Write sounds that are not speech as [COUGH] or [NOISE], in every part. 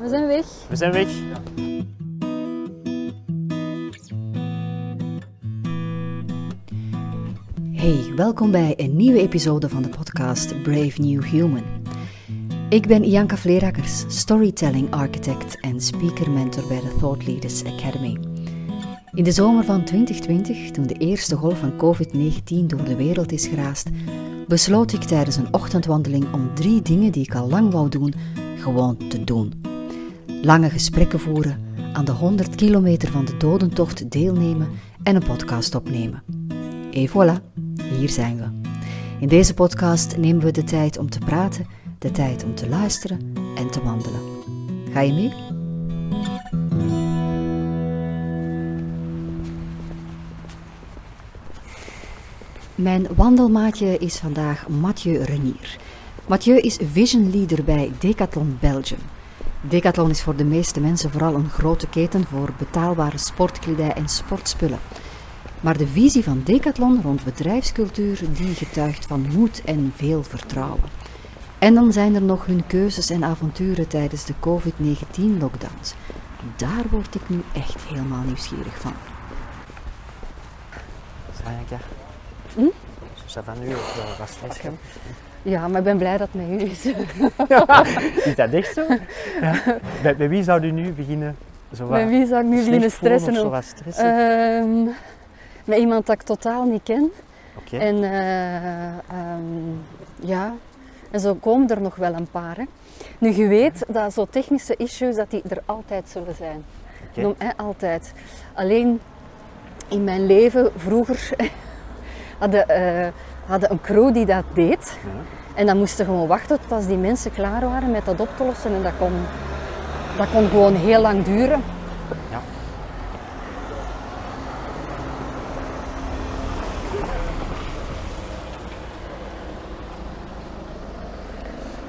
We zijn weg. We zijn weg. Hey, welkom bij een nieuwe episode van de podcast Brave New Human. Ik ben Ianka Vleerakkers, storytelling architect en speaker mentor bij de Thought Leaders Academy. In de zomer van 2020, toen de eerste golf van COVID-19 door de wereld is geraast, besloot ik tijdens een ochtendwandeling om drie dingen die ik al lang wou doen, gewoon te doen. Lange gesprekken voeren, aan de 100 kilometer van de dodentocht deelnemen en een podcast opnemen. Et voilà, hier zijn we. In deze podcast nemen we de tijd om te praten, de tijd om te luisteren en te wandelen. Ga je mee? Mijn wandelmaatje is vandaag Mathieu Renier. Mathieu is vision leader bij Decathlon Belgium. Decathlon is voor de meeste mensen vooral een grote keten voor betaalbare sportkledij en sportspullen. Maar de visie van Decathlon rond bedrijfscultuur die getuigt van moed en veel vertrouwen. En dan zijn er nog hun keuzes en avonturen tijdens de COVID-19-lockdowns. Daar word ik nu echt helemaal nieuwsgierig van. Hm? Ça va nu uh? Ja, maar ik ben blij dat het met u is. [LAUGHS] Is dat echt zo? Ja. Bij, bij wie zou u nu beginnen? Zo wat Met wie zou ik nu beginnen stressen? Of zo ook? wat stressen? Ehm, met iemand dat ik totaal niet ken. Oké. En eh, ehm, ja, en zo komen er nog wel een paar. Hè. Nu, je weet dat zo technische issues, dat die er altijd zullen zijn. Oké. Noem- hè, altijd. Alleen in mijn leven vroeger [LAUGHS] hadden, eh, hadden een crew die dat deed. En dan moesten gewoon wachten tot als die mensen klaar waren met dat op te lossen. En dat kon, dat kon gewoon heel lang duren. Ja.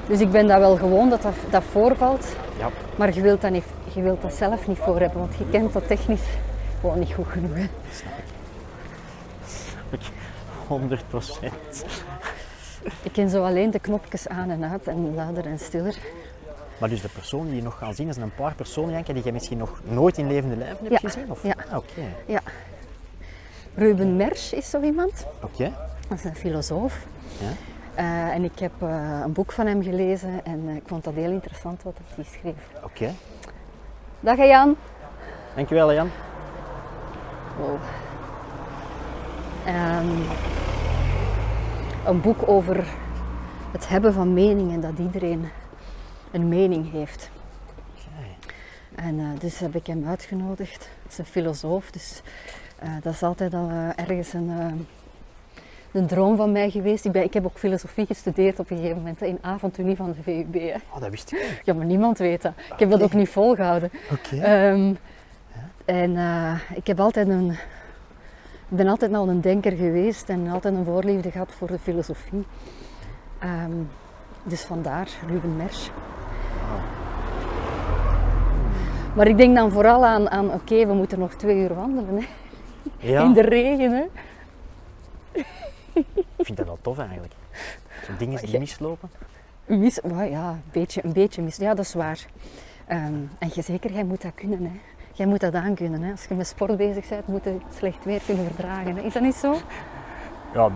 Dus ik ben dat wel gewoon dat dat, dat voorvalt. Ja. Maar je wilt, dat niet, je wilt dat zelf niet voor hebben, want je kent dat technisch gewoon niet goed genoeg. hè. Ik 100 procent. Ik ken zo alleen de knopjes aan en uit en luider en stiller. Maar dus de personen die je nog gaan zien, dat zijn een paar personen Janke, die je misschien nog nooit in levende lijven hebt Ja. gezien? Of? Ja. Ah, Oké. Ja. Ruben Mersch is zo iemand. Oké. Dat is een filosoof. Ja. Eh, en ik heb eh, een boek van hem gelezen en eh, ik vond dat heel interessant wat hij schreef. Oké. Dag Jan. Dankjewel Jan. Wow. Ehm, een boek over het hebben van meningen, dat iedereen een mening heeft. En eh, dus heb ik hem uitgenodigd. Dat is een filosoof, dus eh, dat is altijd al eh, ergens een, een droom van mij geweest. Ik, ben, ik heb ook filosofie gestudeerd op een gegeven moment in avontunie van de VUB. Hè. Oh, dat wist ik. Ja, maar niemand weet dat. Ik heb dat ook niet volgehouden. Oké. Ehm, en ik heb altijd een, ik ben altijd al een denker geweest en altijd een voorliefde gehad voor de filosofie. Ehm, dus vandaar Ruben Mersch. Maar ik denk dan vooral aan, aan oké, we moeten nog twee uur wandelen hè? ja. in de regen. Hè? Ik vind dat wel tof eigenlijk. Zo'n dingen die mislopen. Mis, ja, een beetje, een beetje mis. Ja, dat is waar. Ehm, en je zeker, jij moet dat kunnen. Hè? Jij moet dat aankunnen. Hè? Als je met sport bezig bent, moet je slecht weer kunnen verdragen. Hè? Is dat niet zo? Ja,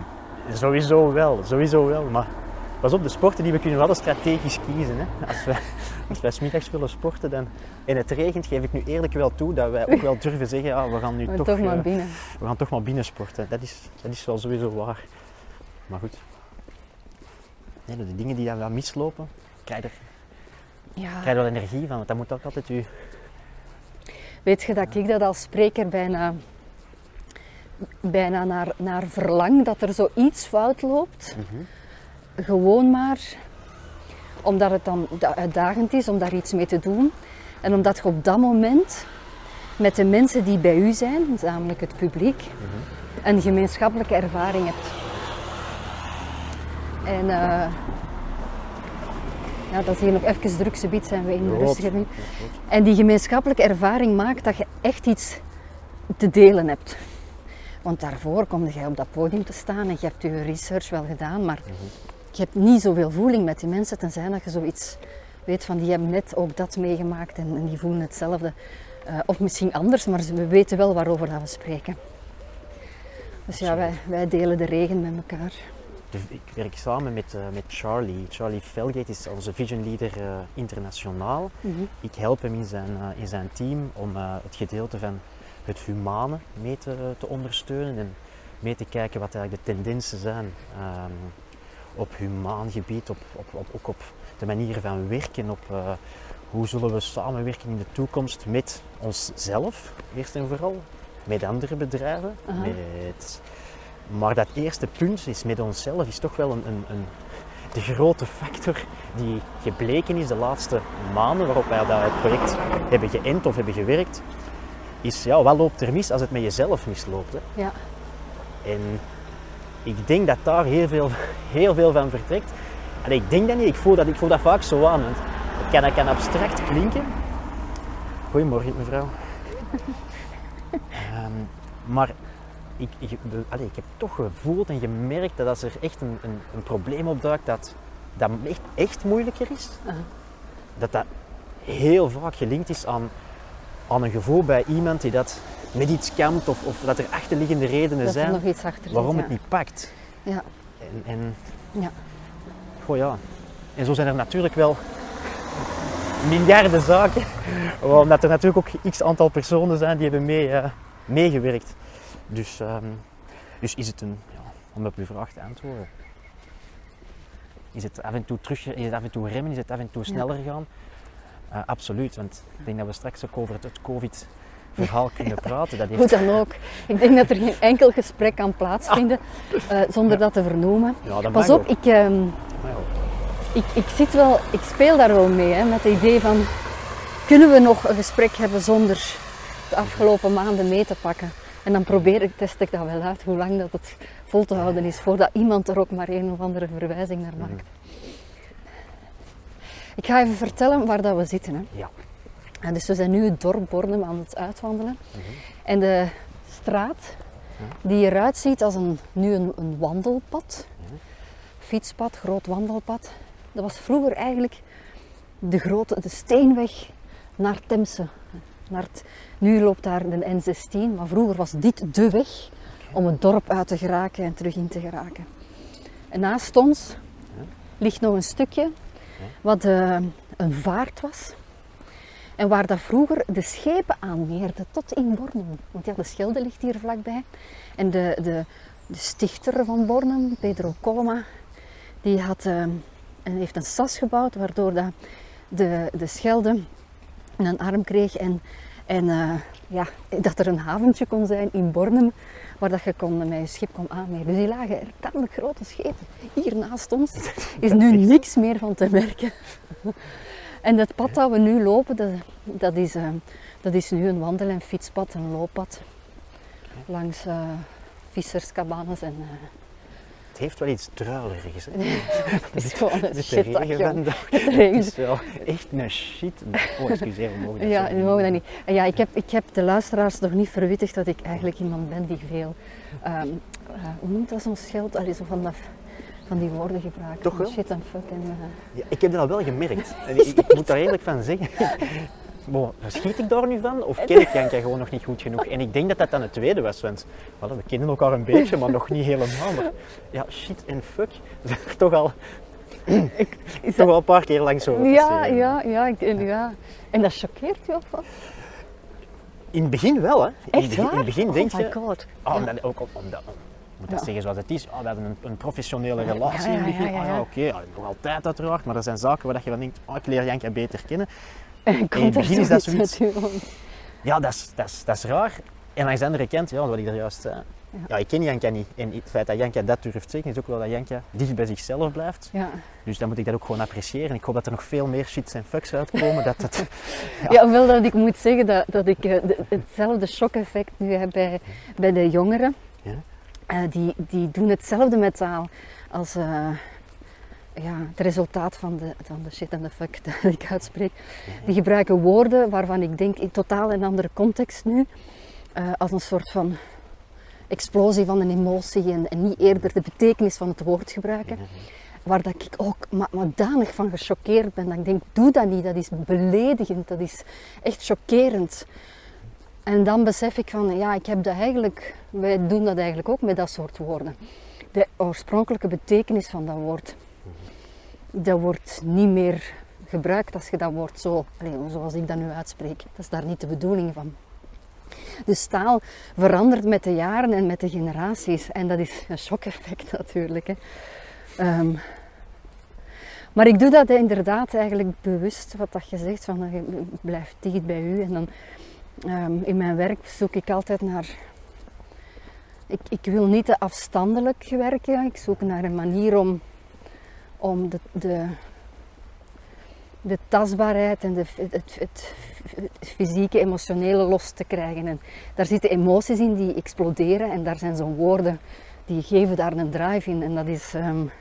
sowieso wel, sowieso wel. Maar pas op, de sporten die we kunnen wel strategisch kiezen. Hè. Als wij, als wij 's middags willen sporten dan, en het regent, geef ik nu eerlijk wel toe dat wij ook wel durven zeggen, ja, we gaan nu toch, toch maar eh, binnen. we gaan toch maar binnen sporten. Dat is, dat is wel sowieso waar. Maar goed. Nee, de dingen die dan wel mislopen, krijg je er, Ja. krijg je er wel energie van. Want dat moet ook altijd u... Weet je dat ik dat als spreker bijna, bijna naar, naar verlang dat er zoiets fout loopt? Gewoon maar omdat het dan da- uitdagend is om daar iets mee te doen. En omdat je op dat moment met de mensen die bij u zijn, namelijk het publiek, een gemeenschappelijke ervaring hebt. En eh, ja, dat is hier nog even druk, gebied zijn we in de rustige. En die gemeenschappelijke ervaring maakt dat je echt iets te delen hebt. Want daarvoor kom je op dat podium te staan en je hebt je research wel gedaan, maar je hebt niet zoveel voeling met die mensen tenzij dat je zoiets weet van die hebben net ook dat meegemaakt en, en die voelen hetzelfde. Eh, of misschien anders, maar ze- we weten wel waarover dat we spreken. Dus ja, wij, wij delen de regen met elkaar. De- ik werk samen met, eh, met Charlie. Charlie Felgate is onze vision leader eh, internationaal. Mhm. Ik help hem in zijn, eh, in zijn team om het gedeelte van het humane mee te, te ondersteunen en mee te kijken wat eigenlijk de tendensen zijn ehm, op humaan gebied, op, op, op, ook op de manier van werken, op hoe zullen we samenwerken in de toekomst met onszelf, eerst en vooral, met andere bedrijven. Met, maar dat eerste punt is met onszelf is toch wel een, een, een, de grote factor die gebleken is de laatste maanden waarop wij dat het project hebben geënt of hebben gewerkt, is ja, wat loopt er mis als het met jezelf misloopt. Hè? Ja, En ik denk dat daar heel veel, heel veel van vertrekt. En ik denk dat niet, ik voel dat, ik voel dat vaak zo aan. Want het kan, dat kan abstract klinken. Goedemorgen mevrouw. [LAUGHS] Ehm, maar ik, ik, be- allee, ik heb toch gevoeld en gemerkt dat als er echt een, een, een probleem opduikt dat, dat echt, echt moeilijker is, Aha. dat dat heel vaak gelinkt is aan, aan een gevoel bij iemand die dat met iets kampt of, of dat er achterliggende redenen dat zijn nog iets achter zit. waarom ja. het niet pakt. Ja, En, en ja. goh ja. En zo zijn er natuurlijk wel miljarden zaken, [LAUGHS] omdat er natuurlijk ook x aantal personen zijn die hebben mee, eh, meegewerkt. Dus, ehm, dus is het een, ja, om op uw vraag te antwoorden, is het af en toe terug, is het af en toe remmen, is het af en toe sneller gaan? Eh, absoluut, want ik denk dat we straks ook over het, het COVID-verhaal [LAUGHS] kunnen praten. Dat Hoe dan ook. Ik denk dat er geen enkel gesprek kan plaatsvinden eh, zonder dat te vernoemen. ja, Pas op, ik, ehm, ik, ik, zit wel, ik speel daar wel mee hè, met het idee van kunnen we nog een gesprek hebben zonder de afgelopen maanden mee te pakken. En dan probeer ik, test ik dat wel uit, hoe lang dat het vol te houden is, voordat iemand er ook maar een of andere verwijzing naar maakt. Ik ga even vertellen waar dat we zitten. Hè. ja. En dus we zijn nu het dorp Bornem aan het uitwandelen. En de straat die eruit ziet als een, nu een, een wandelpad, fietspad, groot wandelpad. Dat was vroeger eigenlijk de grote de steenweg naar Temse. Nu loopt daar de N16, maar vroeger was dit de weg om het dorp uit te geraken en terug in te geraken. En naast ons ligt nog een stukje wat eh, een vaart was. En waar dat vroeger de schepen aanmeerden tot in Bornem. Want ja, de Schelde ligt hier vlakbij. En de, de, de stichter van Bornem, Pedro Coloma, die had, eh, en heeft een sas gebouwd waardoor dat de, de Schelde een arm kreeg en, en eh, ja, dat er een haventje kon zijn in Bornem waar dat je kon, met je schip kon aanmeren. Dus die lagen er tamelijk grote schepen. Hier naast ons is nu niks meer van te merken. En het pad dat we nu lopen, dat, dat, is, eh, dat is nu een wandel- en fietspad, een looppad. Langs visserscabanes en Het heeft wel iets druilerigs. Hè? [LAUGHS] het is gewoon een Met de shit regen vandaag. [LAUGHS] Het regent. is wel echt een shit. Oh, excuseer, we mogen dat Ja, we mogen dat niet. En ja, ik heb, ik heb de luisteraars nog niet verwittigd dat ik eigenlijk iemand ben die veel, eh, hoe noemt dat zo'n schild? Allee, zo van, dat, van die woorden gebruikt. Toch wel? Shit en fuck en... eh, Ja, ik heb dat al wel gemerkt. [LAUGHS] En ik, ik moet daar eerlijk van zeggen. Bon, schiet ik daar nu van? Of [LAUGHS] ken ik Janka gewoon nog niet goed genoeg? En ik denk dat dat dan het tweede was, want we kennen elkaar een beetje, maar nog niet helemaal. Maar ja, shit en fuck, [LAUGHS] toch al, is toch al [CLEARS THROAT] een paar keer langs over ja, ja, ja, ik, en ja. En dat choqueert je of wat? In het begin wel, hè. In Echt begin, in het begin oh denk my je... god. Ja. omdat, ook om- omdat, ik moet dat Ja. zeggen zoals het is. Ah, we hebben een, een professionele relatie ja, in het begin. Ah, oké. nog altijd uiteraard. Maar er zijn zaken waar je dan denkt, ah, ik leer Janka beter kennen. En [LAUGHS] in het begin is dat zoiets. Ja, dat is, dat is, dat is raar. En langs de andere kant, ja, wat ik er juist zei. Ja. Ja. ik ken Janka niet. En het feit dat Janka dat durft zeggen, is ook wel dat Janka dicht bij zichzelf blijft. Ja. Dus dan moet ik dat ook gewoon appreciëren. Ik hoop dat er nog veel meer shits en fucks uitkomen. dat het, [LAUGHS] Ja. Ja. hoewel dat ik moet zeggen dat, dat ik eh, de- hetzelfde shock-effect nu heb bij, bij de jongeren. Ja. Eh, die, die doen hetzelfde met taal als eh, ja, het resultaat van de, van de shit en de fuck [LAUGHS] dat ik uitspreek. Die gebruiken woorden waarvan ik denk in totaal een andere context nu. eh, als een soort van explosie van een emotie en, en niet eerder de betekenis van het woord gebruiken. waar dat ik ook maar, van gechoqueerd ben. Dat ik denk, doe dat niet, dat is beledigend, dat is echt chockerend. En dan besef ik van, ja, ik heb dat eigenlijk, wij doen dat eigenlijk ook met dat soort woorden. De oorspronkelijke betekenis van dat woord, dat wordt niet meer gebruikt als je dat woord zo, zoals ik dat nu uitspreek. Dat is daar niet de bedoeling van. Dus taal verandert met de jaren en met de generaties. En dat is een shock-effect natuurlijk. Hè. Ehm, maar ik doe dat inderdaad eigenlijk bewust, wat dat je zegt, van je blijft dicht bij u. En dan ehm, in mijn werk zoek ik altijd naar. Ik, ik wil niet te afstandelijk werken. Ik zoek naar een manier om, om de, de, de tastbaarheid en de, het, het, fysieke, emotionele los te krijgen. En daar zitten emoties in die exploderen en daar zijn zo'n woorden die geven daar een drive in. En dat is um,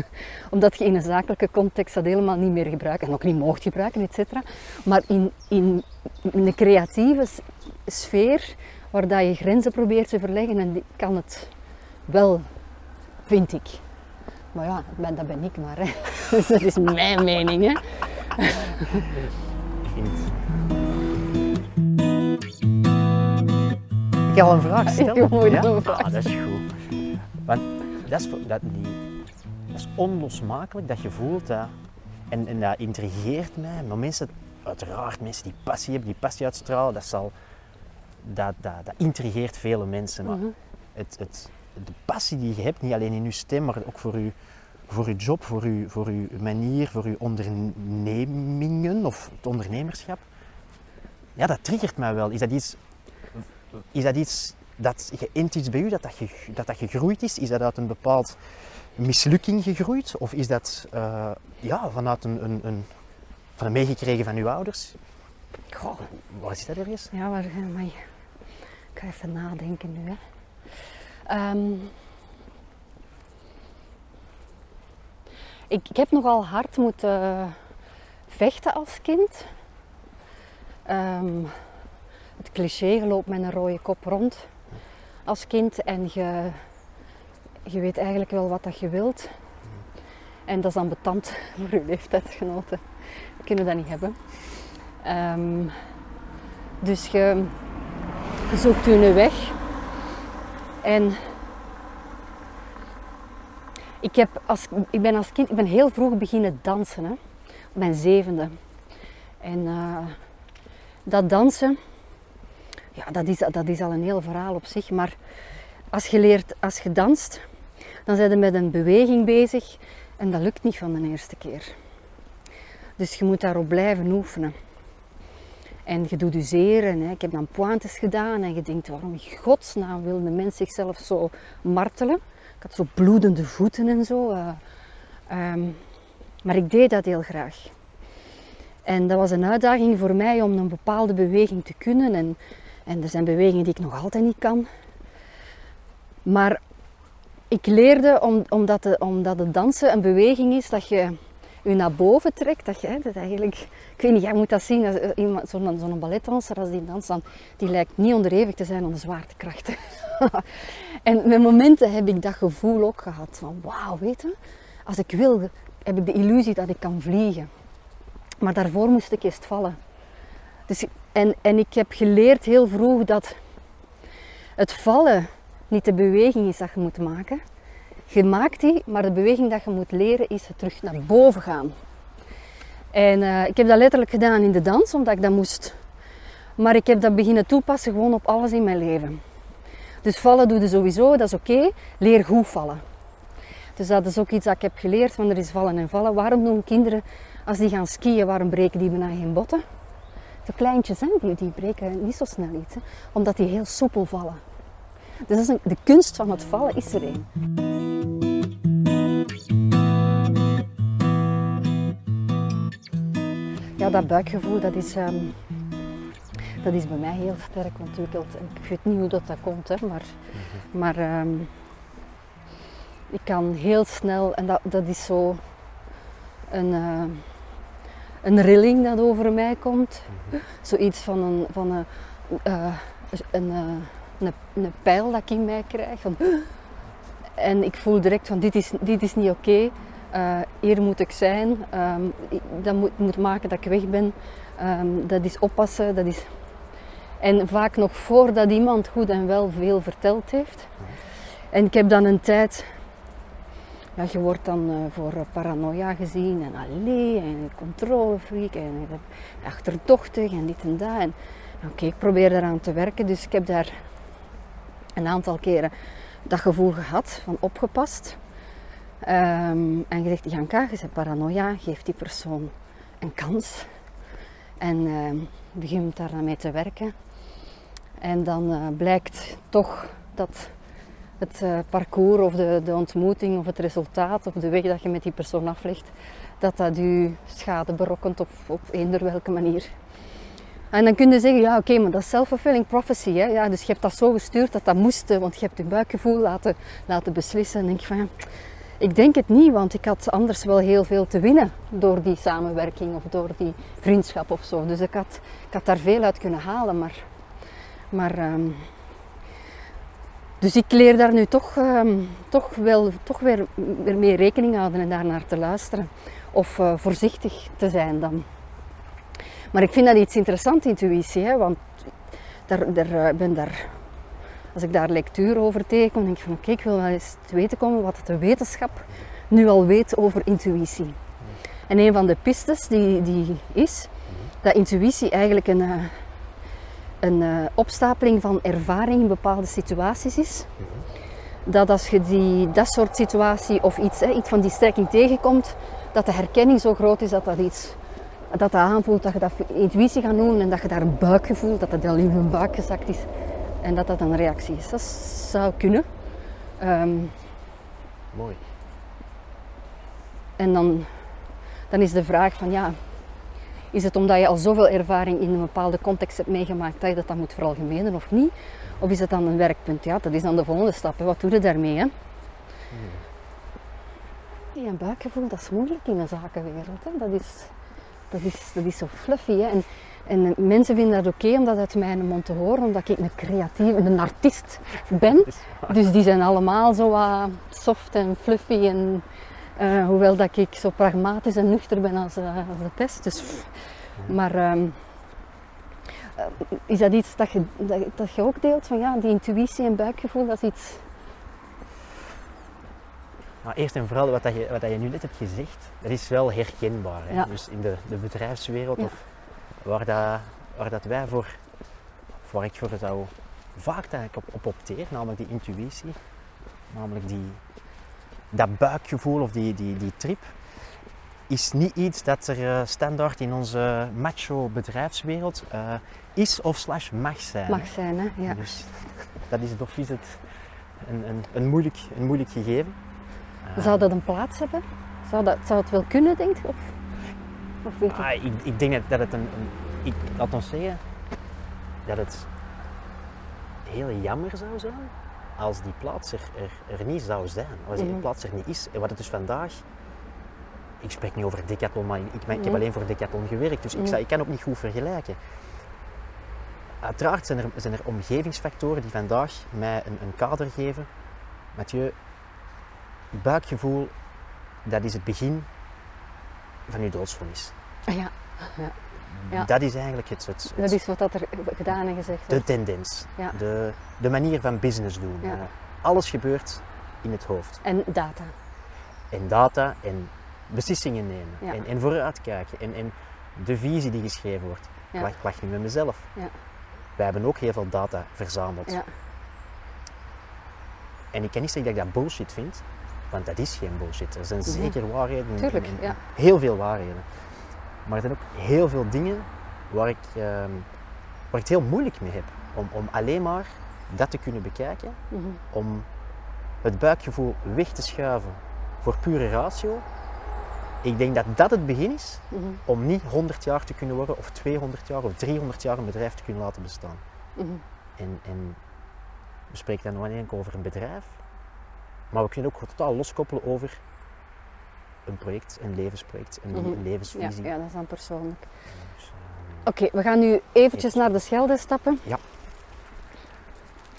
[LAUGHS] omdat je in een zakelijke context dat helemaal niet meer gebruikt en ook niet mocht gebruiken, et cetera. Maar in, in, in een creatieve sfeer waar dat je grenzen probeert te verleggen en kan het wel, vind ik. Maar ja, dat ben ik maar. Hè. [LAUGHS] Dus dat is mijn mening. Hè. [LAUGHS] Ik al een vraag stellen? Moet ja? een vraag ah, dat is goed. Want dat is, dat, niet, dat is onlosmakelijk dat je voelt dat, en, en dat intrigeert mij, maar mensen, uiteraard mensen die passie hebben, die passie uitstralen, dat, zal, dat, dat, dat intrigeert vele mensen. Maar mm het, het, de passie die je hebt, niet alleen in je stem, maar ook voor je, voor uw job, voor uw, voor uw manier, voor uw ondernemingen of het ondernemerschap, ja, dat triggert mij wel. Is dat iets, is dat iets dat is bij u, dat dat, dat dat gegroeid is? Is dat uit een bepaald mislukking gegroeid? Of is dat uh, ja, vanuit een, een, een, van een meegekregen van uw ouders? Goh. Waar zit dat er eens? Ja, waar, maar, ik ga even nadenken nu. Hè. Um, ik, ik, heb nogal hard moeten vechten als kind. Um, het cliché, je loopt met een rode kop rond als kind en je, je weet eigenlijk wel wat dat je wilt. En dat is dan betand [LAUGHS] voor je leeftijdsgenoten. We kunnen dat niet hebben. Um, dus je, je zoekt je weg. En ik, heb als, ik ben als kind ik ben heel vroeg beginnen dansen. Hè, op mijn zevende. En uh, dat dansen, ja, dat is, dat is al een heel verhaal op zich. Maar als je leert, als je danst, dan zijn je met een beweging bezig en dat lukt niet van de eerste keer. Dus je moet daarop blijven oefenen. En je hè, ik heb dan pointes gedaan en je denkt, waarom in godsnaam wil de mens zichzelf zo martelen? Ik had zo bloedende voeten en zo. Uh, um, maar ik deed dat heel graag. En dat was een uitdaging voor mij om een bepaalde beweging te kunnen. En en er zijn bewegingen die ik nog altijd niet kan. Maar ik leerde om, omdat, de, omdat het dansen een beweging is dat je je naar boven trekt. Dat je dat eigenlijk, ik weet niet, jij moet dat zien. Iemand, zo'n, balletdanser als die danst, dan, die lijkt niet onderhevig te zijn aan de zwaartekrachten. [LAUGHS] en met momenten heb ik dat gevoel ook gehad. Van wauw, weet je, als ik wil, heb ik de illusie dat ik kan vliegen. Maar daarvoor moest ik eerst vallen. Dus en, en ik heb geleerd heel vroeg dat het vallen niet de beweging is dat je moet maken. Je maakt die, maar de beweging dat je moet leren is het terug naar boven gaan. En uh, ik heb dat letterlijk gedaan in de dans, omdat ik dat moest. Maar ik heb dat beginnen toepassen gewoon op alles in mijn leven. Dus vallen doe je sowieso, dat is oké. Leer goed vallen. Dus dat is ook iets dat ik heb geleerd, van er is vallen en vallen. Waarom doen kinderen, als die gaan skiën, waarom breken die bijna geen botten? de kleintjes, hè, die, die breken niet zo snel iets, hè, omdat die heel soepel vallen. Dus is een, de kunst van het vallen is er een. Ja, dat buikgevoel, dat is, um, dat is bij mij heel sterk ontwikkeld. Ik weet niet hoe dat, dat komt, hè, maar, maar um, ik kan heel snel, en dat, dat is zo een... Uh, een rilling dat over mij komt. Zoiets van een, van een, uh, een, uh, een, een, pijl dat ik in mij krijg. En ik voel direct van dit is, dit is niet oké. Eh, hier moet ik zijn. Ehm, dat moet, moet maken dat ik weg ben. Ehm, dat is oppassen. Dat is... En vaak nog voordat iemand goed en wel veel verteld heeft. En ik heb dan een tijd... Ja, je wordt dan eh, voor paranoia gezien en allee en controlefreak en achterdochtig en dit en dat. En oké, ik probeer eraan te werken, dus ik heb daar een aantal keren dat gevoel gehad van opgepast. Ehm, en gezegd, Janka, je bent paranoia, geef die persoon een kans. En ehm begint daar mee te werken. En dan eh, blijkt toch dat het eh, parcours of de, de ontmoeting of het resultaat of de weg dat je met die persoon aflegt, dat dat je schade berokkent op, op eender welke manier. En dan kun je zeggen, ja oké, maar dat is self-fulfilling prophecy. Hè? Ja, dus je hebt dat zo gestuurd dat dat moest, eh, want je hebt je buikgevoel laten, laten beslissen. En denk je van, ja, ik denk het niet, want ik had anders wel heel veel te winnen door die samenwerking of door die vriendschap of zo. Dus ik had, ik had daar veel uit kunnen halen, maar... maar ehm, dus ik leer daar nu toch, ehm, toch, wel, toch weer, weer mee rekening houden en daar naar te luisteren. Of eh, voorzichtig te zijn dan. Maar ik vind dat iets interessant, intuïtie. Hè? Want daar, daar, eh, ben daar, als ik daar lectuur over tegenkom, denk ik van oké, ik wil wel eens te weten komen wat de wetenschap nu al weet over intuïtie. En een van de pistes die, die is, dat intuïtie eigenlijk een, eh, een eh, opstapeling van ervaring in bepaalde situaties is. Dat als je die, dat soort situatie of iets, hè, iets van die strekking tegenkomt, dat de herkenning zo groot is dat dat iets dat dat aanvoelt, dat je dat intuïtie gaat noemen en dat je daar een buikgevoel, dat dat al in je buik gezakt is en dat dat een reactie is. Dat zou kunnen. Ehm, Mooi. en dan, dan is de vraag van ja, is het omdat je al zoveel ervaring in een bepaalde context hebt meegemaakt dat je dat dan moet veralgemenen of niet? Of is het dan een werkpunt? Ja, dat is dan de volgende stap. Hè. Wat doe je daarmee? Hè? Ja, een buikgevoel, dat is moeilijk in de zakenwereld. Hè. Dat, is, dat, is, dat is zo fluffy. Hè. En, en mensen vinden dat oké om dat uit mijn mond te horen, omdat ik een creatief, een artiest ben. Dus die zijn allemaal zo wat soft en fluffy. En, eh, hoewel dat ik zo pragmatisch en nuchter ben als, eh, als de pest. Dus, maar ehm, eh, is dat iets dat je, dat, dat je ook deelt? Van ja, die intuïtie en buikgevoel, dat is iets... Maar eerst en vooral, wat, dat je, wat dat je nu net hebt gezegd, dat is wel herkenbaar. Hè? Ja. Dus in de, de bedrijfswereld, Ja. of waar, dat, waar dat wij voor, of waar ik voor zou vaak eigenlijk op, op opteer, namelijk die intuïtie, namelijk die, dat buikgevoel of die, die, die trip, is niet iets dat er eh, standaard in onze macho bedrijfswereld eh, is of slash mag zijn. mag zijn. Hè? Ja. Dus dat is is het een, een, een, moeilijk, een moeilijk gegeven. Eh, Zou dat een plaats hebben? Zou, dat, zou het wel kunnen, denk je? Of, of weet je? Ah, ik, ik denk dat, dat het een, een ik, laat ons zeggen, dat het heel jammer zou zijn als die plaats er, er, er niet zou zijn. Als die Mhm. plaats er niet is. En wat het dus vandaag, ik spreek niet over Decathlon, maar ik, ik heb Mhm. alleen voor Decathlon gewerkt, dus ik, Mhm. zou, ik kan ook niet goed vergelijken. Uiteraard zijn er, zijn er omgevingsfactoren die vandaag mij een, een kader geven. Mathieu, buikgevoel, dat is het begin van je doodsvonnis. Ah, ja, Ja. Dat is eigenlijk het, het, het- dat is wat dat er gedaan en gezegd de wordt. tendens, Ja. de, de manier van business doen. Ja. Eh, alles gebeurt in het hoofd. En data. En data en beslissingen nemen. Ja. En, en vooruitkijken. En, en de visie die geschreven wordt. Ja. Ik, lach nu met mezelf. Ja. Wij hebben ook heel veel data verzameld. Ja. En ik kan niet zeggen dat ik dat bullshit vind. Want dat is geen bullshit. Er zijn zeker waarheden. en- Tuurlijk, en- en ja. Heel veel waarheden. Maar er zijn ook heel veel dingen waar ik, ehm, waar ik het heel moeilijk mee heb. Om, om alleen maar dat te kunnen bekijken. Mhm. Om het buikgevoel weg te schuiven voor pure ratio. Ik denk dat dat het begin is Mhm. om niet 100 jaar te kunnen worden, of 200 jaar, of 300 jaar een bedrijf te kunnen laten bestaan. Mhm. En, en we spreken dan nog niet enkel over een bedrijf, maar we kunnen ook totaal loskoppelen over een project, een levensproject, een, Mhm. een Ja, levensvisie. ja, dat is dan persoonlijk. Dus, ehm, Oké, we gaan nu eventjes naar de Schelde stappen.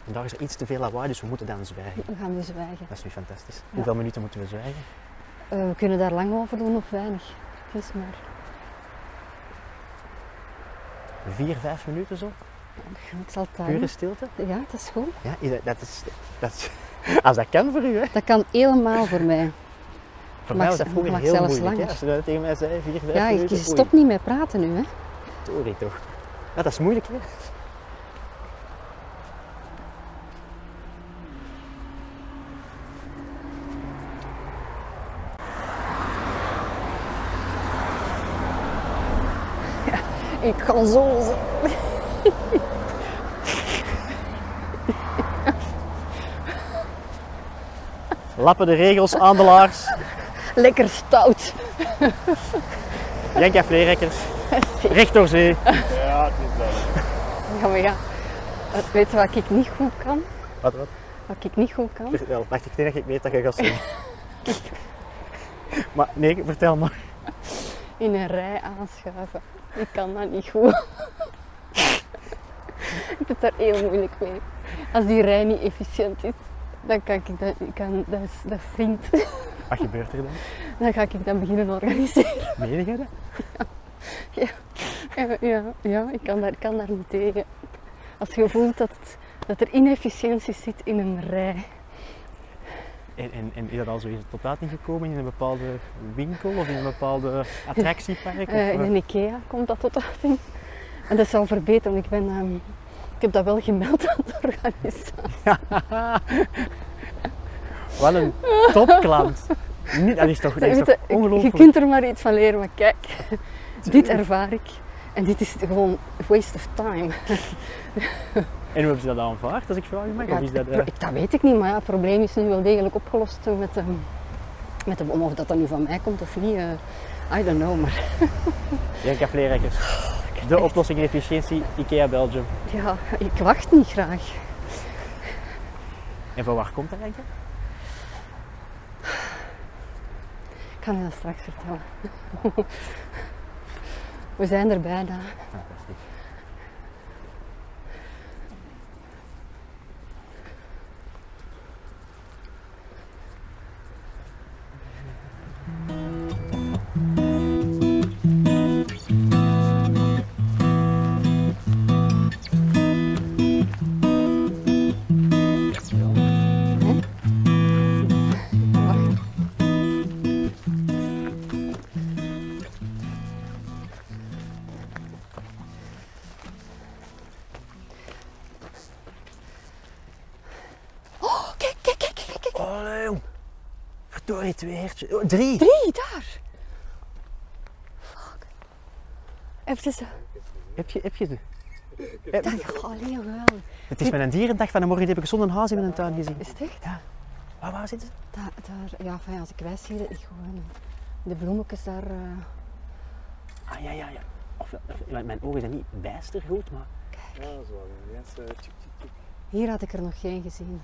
en daar is er iets te veel lawaai, dus we moeten dan zwijgen. We gaan nu zwijgen. Dat is nu fantastisch. Ja. Hoeveel minuten moeten we zwijgen? Eh, we kunnen daar lang over doen of weinig. Kies maar. Vier, vijf minuten zo? Ik zal het Pure stilte? Ja, dat is goed. Ja, dat is, dat is, [LAUGHS] als dat kan voor u, hè? Dat kan helemaal voor mij. Voor Mag mij was dat vroeger heel zelfs moeilijk. Hè? langer. Als je dat tegen mij zei, vier, vijf Ja, je stopt niet met praten nu, hè? Sorry toch. Ja, dat is moeilijk, hè? Ik kan zo zo. Lappen de regels aan de laars. Lekker stout. Janka Vleerekkers. [LAUGHS] Recht door zee. Ja, het is duidelijk. Ja, maar ja. Het- Weet je wat ik niet goed kan? Wat, wat? Wat ik niet goed kan? Vertel. Wacht, ik denk dat ik weet dat je gaat zeggen. [LAUGHS] maar nee, vertel maar. In een rij aanschuiven. Ik kan dat niet goed. [LAUGHS] ik heb daar heel moeilijk mee. Als die rij niet efficiënt is, dan kan ik dat, ik kan, dat, is, dat is vriend. [LAUGHS] Wat gebeurt er dan? Dan ga ik dat beginnen organiseren. Meen dat? [LAUGHS] Ja, ja, ja ik kan daar, ik kan daar niet tegen. Als je voelt dat, het, dat er inefficiëntie zit in een rij. En, en, en is dat al zo is het tot uiting gekomen in een bepaalde winkel of in een bepaalde attractiepark? Of, Eh, in eh, een IKEA komt dat tot uiting. En dat zal verbeteren. Ik, ben, ehm, heb dat wel gemeld aan de organisatie. Wat een topklant. Niet, dat is toch, dat is toch je, je ongelooflijk? kunt er maar iets van leren, maar kijk, dit ervaar ik. En dit is gewoon waste of time. En hoe hebben ze dat aanvaard, als ik vragen mag? Ja, of is dat, eh, dat weet ik niet, maar ja, het probleem is nu wel degelijk opgelost met de, met de bom. Of dat dan nu van mij komt of niet, eh, I don't know. Maar Janka Vleerekkers. De oplossing in efficiëntie, IKEA Belgium. ja, ik wacht niet graag. En van waar komt dat eigenlijk? Ik kan je dat straks vertellen. [LAUGHS] We zijn er bijna. Fantastisch. Verdorie, twee hertjes. Oh, drie. Drie, daar. Fuck. Even zo. Heb je, heb je ze? Allee, geweldig. Het is mijn dierendag van de morgen, die heb ik zonder haas in mijn tuin gezien. Is het echt? Ja. Waar, waar zitten ze? Daar, daar, ja, fijn, als ik wijs zie, ik gewoon de bloemetjes daar. eh, Ah, ja, ja, ja. Of, of- mijn- ogen zijn niet bijster goed, maar... Ja, zo. Eh, tjuk, tjuk. hier had ik er nog geen gezien.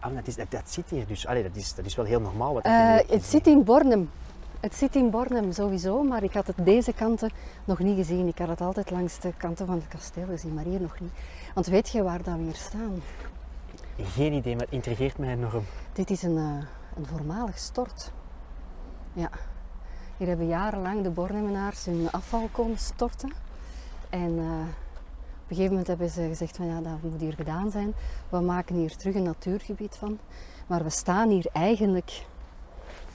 Ah, dat, is, dat, dat zit hier dus. Allee, dat, is, dat is wel heel normaal wat Eh, het zit in Bornem. Het zit in Bornem sowieso, maar ik had het deze kanten nog niet gezien. Ik had het altijd langs de kanten van het kasteel gezien, maar hier nog niet. Want weet je waar dat we hier staan? Geen idee, maar het intrigeert mij enorm. Dit is een, eh, een voormalig stort. Ja. Hier hebben jarenlang de Bornemenaars hun afval komen storten. En eh, op een gegeven moment hebben ze gezegd van ja, dat moet hier gedaan zijn. We maken hier terug een natuurgebied van. Maar we staan hier eigenlijk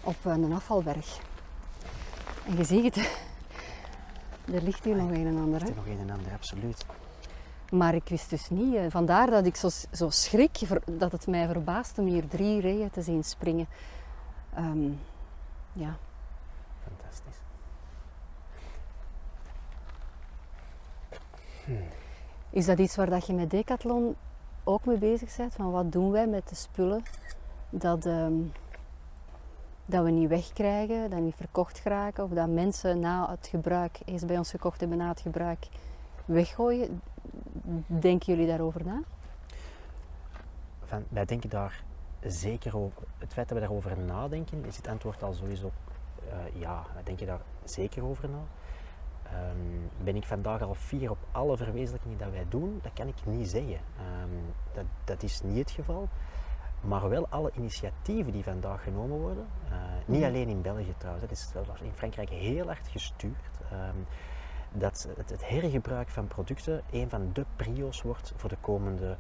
op een afvalberg. En je ziet het, [LAUGHS] er ligt hier nog een en ander. Er is nog een en ander, absoluut. Maar ik wist dus niet, eh, vandaar dat ik zo, zo schrik, dat het mij verbaasde om hier drie reeën te zien springen. Ehm, ja, Fantastisch. Is dat iets waar dat je met Decathlon ook mee bezig bent? Van wat doen wij met de spullen dat, ehm, dat we niet wegkrijgen, dat niet verkocht geraken of dat mensen na het gebruik, eerst bij ons gekocht hebben na het gebruik, weggooien? Denken jullie daarover na? Van, wij denken daar zeker over. Het feit dat we daarover nadenken, is het antwoord al sowieso eh, ja. Wij denken daar zeker over na. Ehm, ben ik vandaag al fier op alle verwezenlijkingen dat wij doen? Dat kan ik niet zeggen. Ehm, dat, dat is niet het geval. Maar wel alle initiatieven die vandaag genomen worden, eh, niet Mhm. alleen in België trouwens, het is in Frankrijk heel hard gestuurd. ehm, dat het, het hergebruik van producten een van de prio's wordt voor de komende,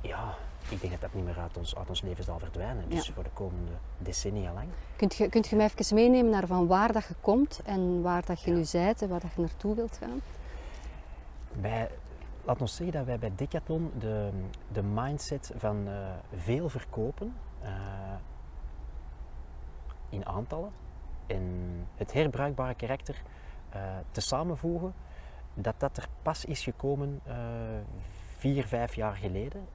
ja, ik denk dat dat niet meer uit ons, uit ons leven zal verdwijnen. Dus Ja. voor de komende decennia lang. Kunt je, kunt je mij even meenemen naar van waar dat je komt en waar dat je Ja. nu bent en waar dat je naartoe wilt gaan? Wij, laat ons zeggen dat wij bij Decathlon de, de mindset van eh, veel verkopen eh, in aantallen en het herbruikbare karakter eh, te samenvoegen, dat dat er pas is gekomen vier, vijf jaar geleden.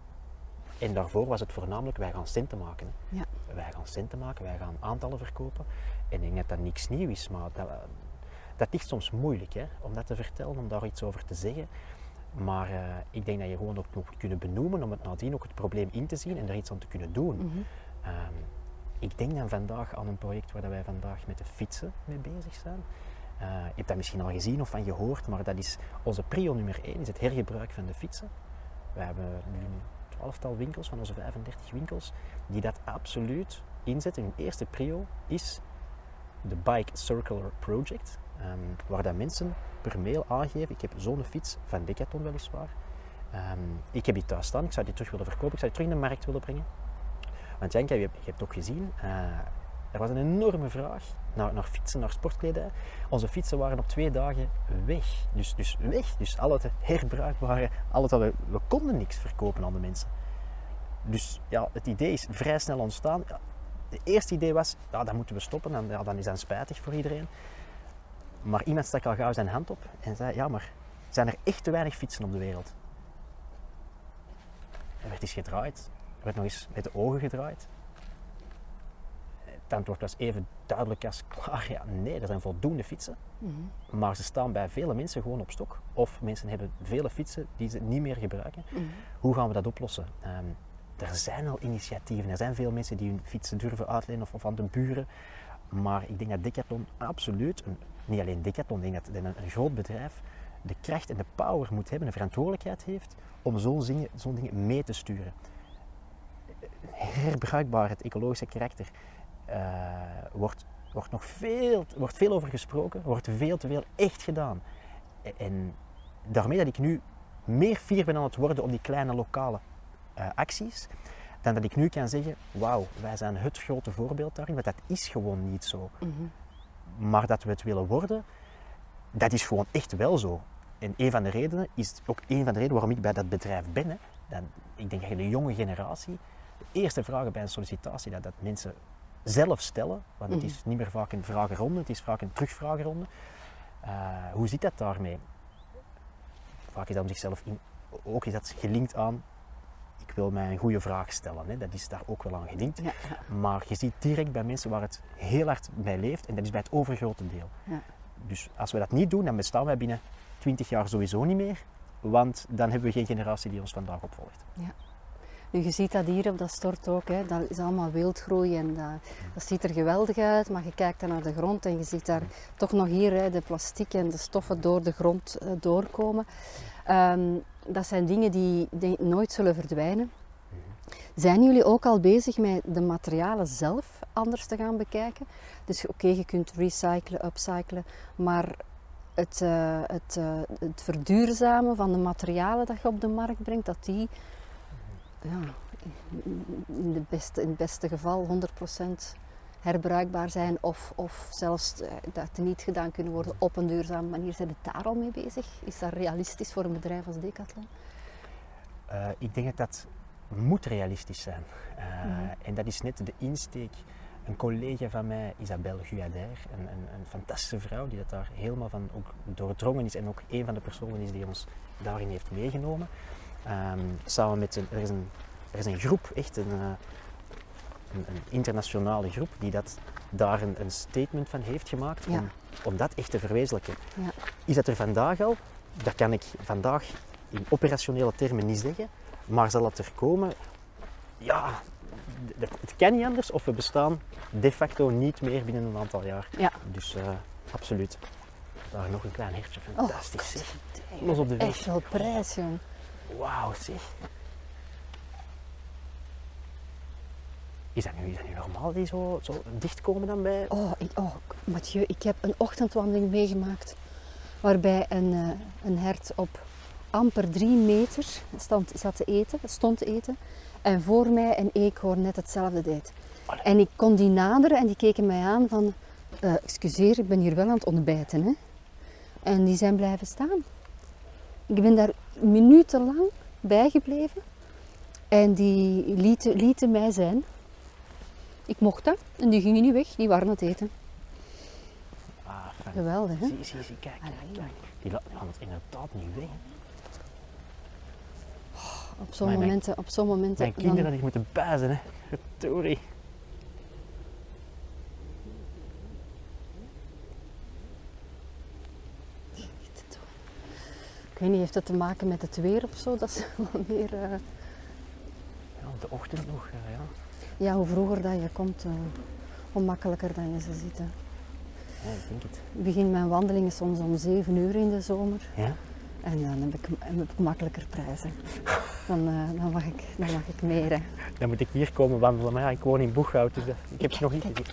En daarvoor was het voornamelijk wij gaan centen maken. Ja. Wij gaan centen maken, wij gaan aantallen verkopen. En ik denk dat dat niks nieuw is, maar dat, dat ligt soms moeilijk hè, om dat te vertellen, om daar iets over te zeggen. Maar eh, ik denk dat je gewoon ook moet kunnen benoemen om het nadien ook het probleem in te zien en er iets aan te kunnen doen. Mhm. Ehm, ik denk dan vandaag aan een project waar dat wij vandaag met de fietsen mee bezig zijn. Eh, je hebt dat misschien al gezien of van gehoord, maar dat is onze prio nummer 1, is het hergebruik van de fietsen. We hebben nu een twaalftal winkels van onze 35 winkels die dat absoluut inzetten. Hun eerste prio is de Bike Circular Project, ehm, waar dat mensen per mail aangeven, ik heb zo'n fiets van Decathlon weliswaar. Ehm, ik heb die thuis staan, ik zou die terug willen verkopen, ik zou die terug in de markt willen brengen. Want Janka, je hebt ook gezien, eh, er was een enorme vraag naar, fietsen, naar sportkledij. Onze fietsen waren op twee dagen weg. Dus, dus weg. Dus al het herbruikbare, al het, we, we konden niks verkopen aan de mensen. Dus ja, het idee is vrij snel ontstaan. Het eerste idee was, ja, dat moeten we stoppen, en, ja, dan is dat spijtig voor iedereen. Maar iemand stak al gauw zijn hand op en zei, ja maar, zijn er echt te weinig fietsen op de wereld? Er werd eens gedraaid, er werd nog eens met de ogen gedraaid. Het antwoord was even duidelijk als klaar, [LAUGHS] ja nee, er zijn voldoende fietsen. Mhm. Maar ze staan bij vele mensen gewoon op stok. Of mensen hebben vele fietsen die ze niet meer gebruiken. Mhm. Hoe gaan we dat oplossen? Ehm, er zijn al initiatieven, er zijn veel mensen die hun fietsen durven uitlenen of, of aan de buren. Maar ik denk dat Decathlon absoluut, een, niet alleen Decathlon, ik denk dat een, een groot bedrijf de kracht en de power moet hebben, de verantwoordelijkheid heeft om zo'n dingen, zo'n dingen mee te sturen. Herbruikbaar, het ecologische karakter, wordt, wordt nog veel, wordt veel over gesproken, wordt veel te veel echt gedaan. En daarmee dat ik nu meer fier ben aan het worden op die kleine lokale eh, acties, dan dat ik nu kan zeggen, wauw, wij zijn het grote voorbeeld daarin, want dat is gewoon niet zo. Mhm. Maar dat we het willen worden, dat is gewoon echt wel zo. En een van de redenen is ook een van de redenen waarom ik bij dat bedrijf ben. Hè. Dan, ik denk dat de jonge generatie, de eerste vragen bij een sollicitatie, dat, dat mensen zelf stellen, want het Mhm. is niet meer vaak een vragenronde, het is vaak een terugvragenronde. Eh, hoe zit dat daarmee? Vaak is dat om zichzelf in, ook is dat gelinkt aan, ik wil mij een goede vraag stellen. Hè. Dat is daar ook wel aan gelinkt. Ja, ja. Maar je ziet direct bij mensen waar het heel hard bij leeft en dat is bij het overgrote deel. Ja. Dus als we dat niet doen, dan bestaan wij binnen 20 jaar sowieso niet meer. Want dan hebben we geen generatie die ons vandaag opvolgt. Je ziet dat hier op dat stort ook, hè. dat is allemaal wildgroei en dat, dat ziet er geweldig uit, maar je kijkt dan naar de grond en je ziet daar toch nog hier hè, de plastic en de stoffen door de grond eh, doorkomen. Ehm, dat zijn dingen die nooit zullen verdwijnen. Zijn jullie ook al bezig met de materialen zelf anders te gaan bekijken? Dus oké, je kunt recyclen, upcyclen, maar het, eh, het, eh, het verduurzamen van de materialen dat je op de markt brengt, dat die ja, in, de beste, in het beste geval 100% herbruikbaar zijn of, of zelfs eh, dat niet gedaan kunnen worden op een duurzame manier. Zijn het daar al mee bezig? Is dat realistisch voor een bedrijf als Decathlon? Eh, ik denk dat dat moet realistisch zijn. Eh, Mhm. En dat is net de insteek. Een collega van mij, Isabelle Guyader, een, een, een fantastische vrouw die dat daar helemaal van ook doordrongen is en ook een van de personen is die ons daarin heeft meegenomen. Ehm, samen met een, er is een, er is een groep, echt een, eh, een, een internationale groep, die dat, daar een, een statement van heeft gemaakt Ja. om, om dat echt te verwezenlijken. Ja. Is dat er vandaag al? Dat kan ik vandaag in operationele termen niet zeggen, maar zal dat er komen? Ja, het kan niet anders of we bestaan de facto niet meer binnen een aantal jaar. Ja. Dus eh, absoluut. Daar nog een klein hertje, Oh, fantastisch zeg. Los op de weg. Echt wel prijs, jong. Wauw zeg. Is dat nu, is dat nu normaal die zo, zo dichtkomen dan bij? Oh, ik, oh, Mathieu, ik heb een ochtendwandeling meegemaakt waarbij een, eh, een hert op amper drie meter stond, zat te eten, stond te eten. En voor mij een eekhoorn net hetzelfde deed. Allee. En ik kon die naderen en die keken mij aan van... eh, excuseer, ik ben hier wel aan het ontbijten. Hè? En die zijn blijven staan. Ik ben daar minutenlang bijgebleven. En die lieten, lieten mij zijn. Ik mocht dat. En die gingen niet weg. Die waren aan het eten. Ah, fijn. Geweldig, hè? Zie, zie, zie, kijk, kijk, kijk. Die la- die gaan het inderdaad niet weg. Op zo'n momenten, op zo'n momenten Mijn dan- kinderen die moeten buizen, hè. Verdorie. Ik weet niet, heeft het te maken met het weer of zo? Dat ze [LAUGHS] wat meer... eh, Ja, op de ochtend nog, ja. Ja, hoe vroeger dat je komt, eh, hoe makkelijker dan je ze ziet. hè. ja. ik denk het. Ik begin mijn wandelingen soms om 7 uur in de zomer. Ja? En dan heb ik, heb ik makkelijker prijzen. Dan, eh, dan, mag ik, dan mag ik meer. hè. Dan moet ik hier komen wandelen, maar ja, ik woon in Boeghout, dus dat- ik heb ze nog niet gezien.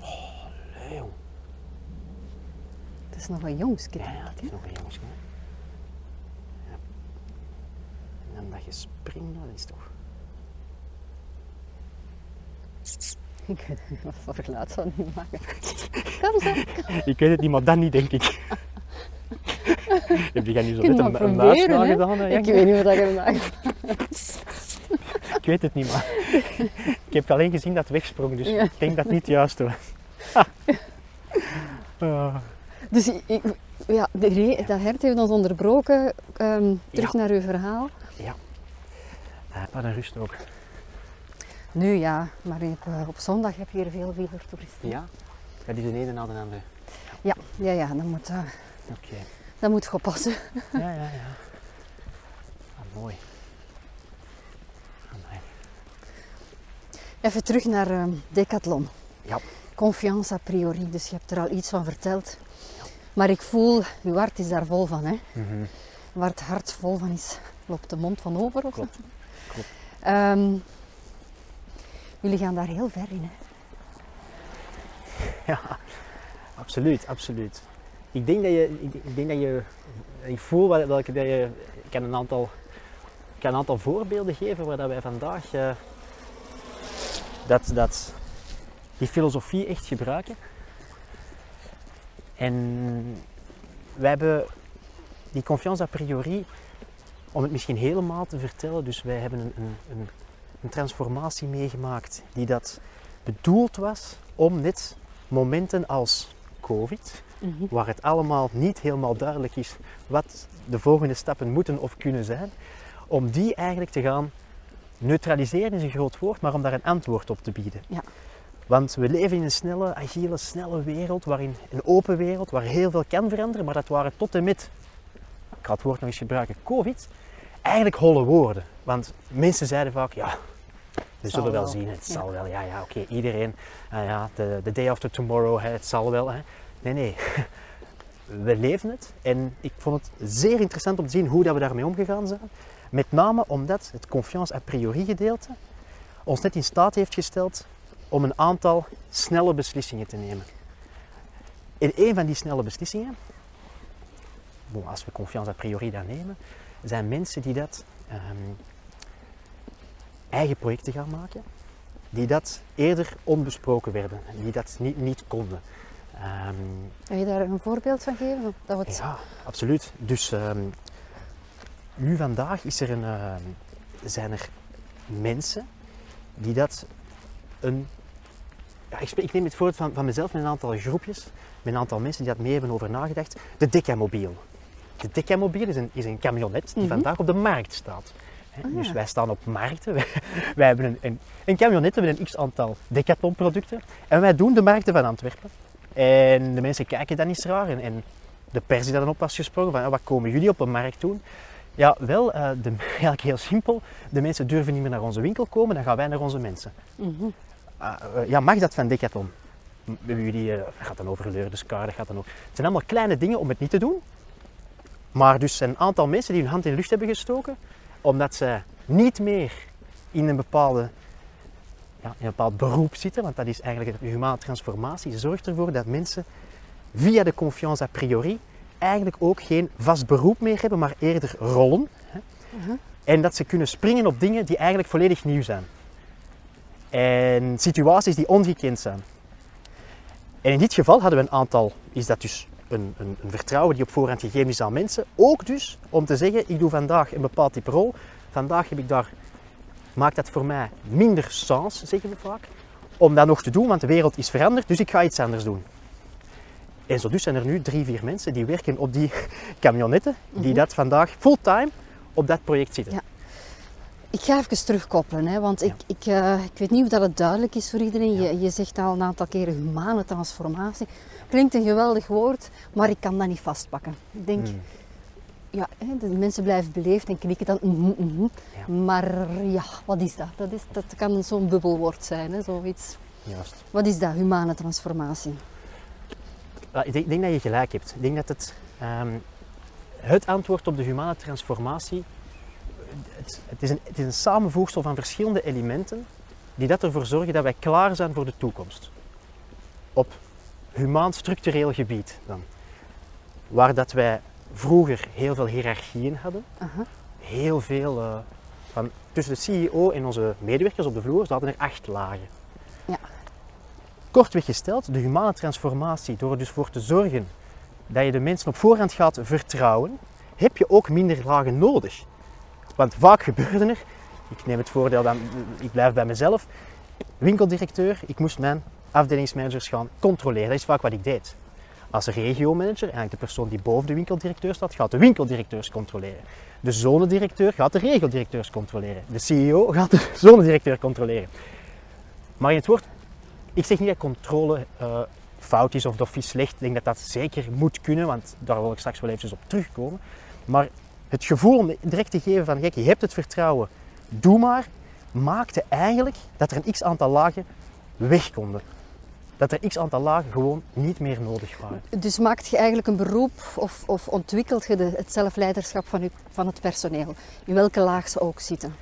Oh, leeuw. Het is nog een jongske, Ja, ja, het is nog een jongske. hè. Ja. En dan dat je springt, dat is toch... [LAUGHS] Ik weet niet wat voor geluid zou niet maken. Kom zo. Ik weet het niet, maar dan niet, denk ik. [LAUGHS] Heb jij nu zo je net een, een hè? nagedaan? hè, Ik weet niet wat je maakt. Ik weet het niet, maar ik heb alleen gezien dat het wegsprong, dus Ja. ik denk dat het niet juist was. [LAUGHS] Ah. Dus ik, ik- ja, de dat hert heeft ons onderbroken. Ehm, terug Ja. naar uw verhaal. Ah, wat een rust ook. Nu ja, maar eh, op zondag heb je hier veel wielertoeristen. Ja? Dat is de ene na de andere. Ja, ja, ja dan moet, eh, Oké. dat moet je oppassen. Ja, ja, [LAUGHS] ja. Ah, mooi. Amai. Even terug naar ehm, Decathlon. Ja. Confiance a priori, dus je hebt er al iets van verteld. Maar ik voel, uw hart is daar vol van. Hè? Mhm. Waar het hart vol van is, loopt de mond van over. Of. Klopt, klopt. Ehm, jullie gaan daar heel ver in. Hè? Ja, absoluut, absoluut. Ik denk dat je, ik, ik denk dat je, ik voel wel- welke dat je, ik kan een aantal, ik kan een aantal voorbeelden geven waar dat wij vandaag eh, dat, dat, die filosofie echt gebruiken. En wij hebben die confiance a priori, om het misschien helemaal te vertellen, dus wij hebben een, een, een, een transformatie meegemaakt die dat bedoeld was om net momenten als COVID, waar het allemaal niet helemaal duidelijk is wat de volgende stappen moeten of kunnen zijn, om die eigenlijk te gaan neutraliseren is een groot woord, maar om daar een antwoord op te bieden. Ja. Want we leven in een snelle, agile, snelle wereld, waarin een open wereld, waar heel veel kan veranderen, maar dat waren tot en met, ga het woord nog eens gebruiken, COVID, eigenlijk holle woorden. Want mensen zeiden vaak, ja, we zullen wel wel. zien, het Ja. zal wel, ja, ja, oké, iedereen, ah ja, de, de day after tomorrow, hè, het zal wel. Hè. Nee, nee, [LAUGHS] we leven het en ik vond het zeer interessant om te zien hoe dat we daarmee omgegaan zijn. Met name omdat het confiance a priori gedeelte ons net in staat heeft gesteld om een aantal snelle beslissingen te nemen. En een van die snelle beslissingen, bon, als we confiance a priori dan nemen, zijn mensen die dat ehm, eigen projecten gaan maken, die dat eerder onbesproken werden, die dat niet, niet konden. Kan je daar een voorbeeld van geven? Dat ja, absoluut. Dus ehm, nu vandaag is er een, zijn er mensen die dat een... Ja, ik, ik neem het voorbeeld van, van mezelf met een aantal groepjes, met een aantal mensen die dat mee hebben over nagedacht. De Decamobiel. De Decamobiel is een, is een camionet die Mhm. vandaag op de markt staat. Ah, Dus wij staan op markten. [LAUGHS] Wij, wij hebben een, een, een camionet met een x aantal Decathlon producten. En wij doen de markten van Antwerpen. En de mensen kijken dan eens raar. En, en de pers die daar dan op was gesprongen van, ja, wat komen jullie op een markt doen? Ja, wel, eh, de, [LAUGHS] eigenlijk heel simpel. De mensen durven niet meer naar onze winkel komen, dan gaan wij naar onze mensen. Ah, eh, ja, mag dat van Decathlon? Jullie, eh, dat gaat dan over Leurderscar, dat gaat dan ook. Het zijn allemaal kleine dingen om het niet te doen. Maar dus een aantal mensen die hun hand in de lucht hebben gestoken, omdat ze niet meer in een bepaalde ja, in een bepaald beroep zitten, want dat is eigenlijk de humane transformatie, zorgt ervoor dat mensen via de confiance a priori eigenlijk ook geen vast beroep meer hebben, maar eerder rollen. Hè? En dat ze kunnen springen op dingen die eigenlijk volledig nieuw zijn. En situaties die ongekend zijn. En in dit geval hadden we een aantal, is dat dus een, een, een vertrouwen die op voorhand gegeven is aan mensen. Ook dus om te zeggen, ik doe vandaag een bepaald type rol. Vandaag heb ik daar, maakt dat voor mij minder sens, zeggen we vaak, om dat nog te doen, want de wereld is veranderd, dus ik ga iets anders doen. En zo dus zijn er nu drie, vier mensen die werken op die [LAUGHS] camionetten, die dat vandaag fulltime op dat project zitten. Ja. Ik ga even terugkoppelen, hè, want ik, ik, eh, ik weet niet of dat het duidelijk is voor iedereen. Je, je zegt al een aantal keren humane transformatie. Klinkt een geweldig woord, maar ik kan dat niet vastpakken. Ik denk, Hmm. ja, hè, de mensen blijven beleefd en knikken dan. mhm, mhm. Ja. Maar ja, wat is dat? Dat, is, dat kan zo'n bubbelwoord zijn, hè, zoiets. Juist. Wat is dat, humane transformatie? Ja, ik, denk, ik denk dat je gelijk hebt. Ik denk dat het, ehm, het antwoord op de humane transformatie, het, het, is een, het is een samenvoegsel van verschillende elementen die dat ervoor zorgen dat wij klaar zijn voor de toekomst. Op humaan structureel gebied dan. Waar dat wij vroeger heel veel hiërarchieën hadden, heel veel eh, van tussen de CEO en onze medewerkers op de vloer zaten er acht lagen. Ja. Kortweg gesteld, de humane transformatie, door er dus voor te zorgen dat je de mensen op voorhand gaat vertrouwen, heb je ook minder lagen nodig. Want vaak gebeurde er, ik neem het voordeel dan, ik blijf bij mezelf, winkeldirecteur, ik moest mijn afdelingsmanagers gaan controleren. Dat is vaak wat ik deed. Als regiomanager, eigenlijk de persoon die boven de winkeldirecteur staat, gaat de winkeldirecteurs controleren. De zonedirecteur gaat de regeldirecteurs controleren. De CEO gaat de [LAUGHS] zonedirecteur controleren. Maar in het woord, ik zeg niet dat controle eh, fout is of dat is slecht. Ik denk dat dat zeker moet kunnen, want daar wil ik straks wel eventjes op terugkomen. Maar het gevoel om direct te geven van, kijk, je hebt het vertrouwen, doe maar, maakte eigenlijk dat er een x aantal lagen weg konden. Dat er x aantal lagen gewoon niet meer nodig waren. Dus maakt je eigenlijk een beroep of, of ontwikkelt je de, het zelfleiderschap van, je, van het personeel? In welke laag ze ook zitten?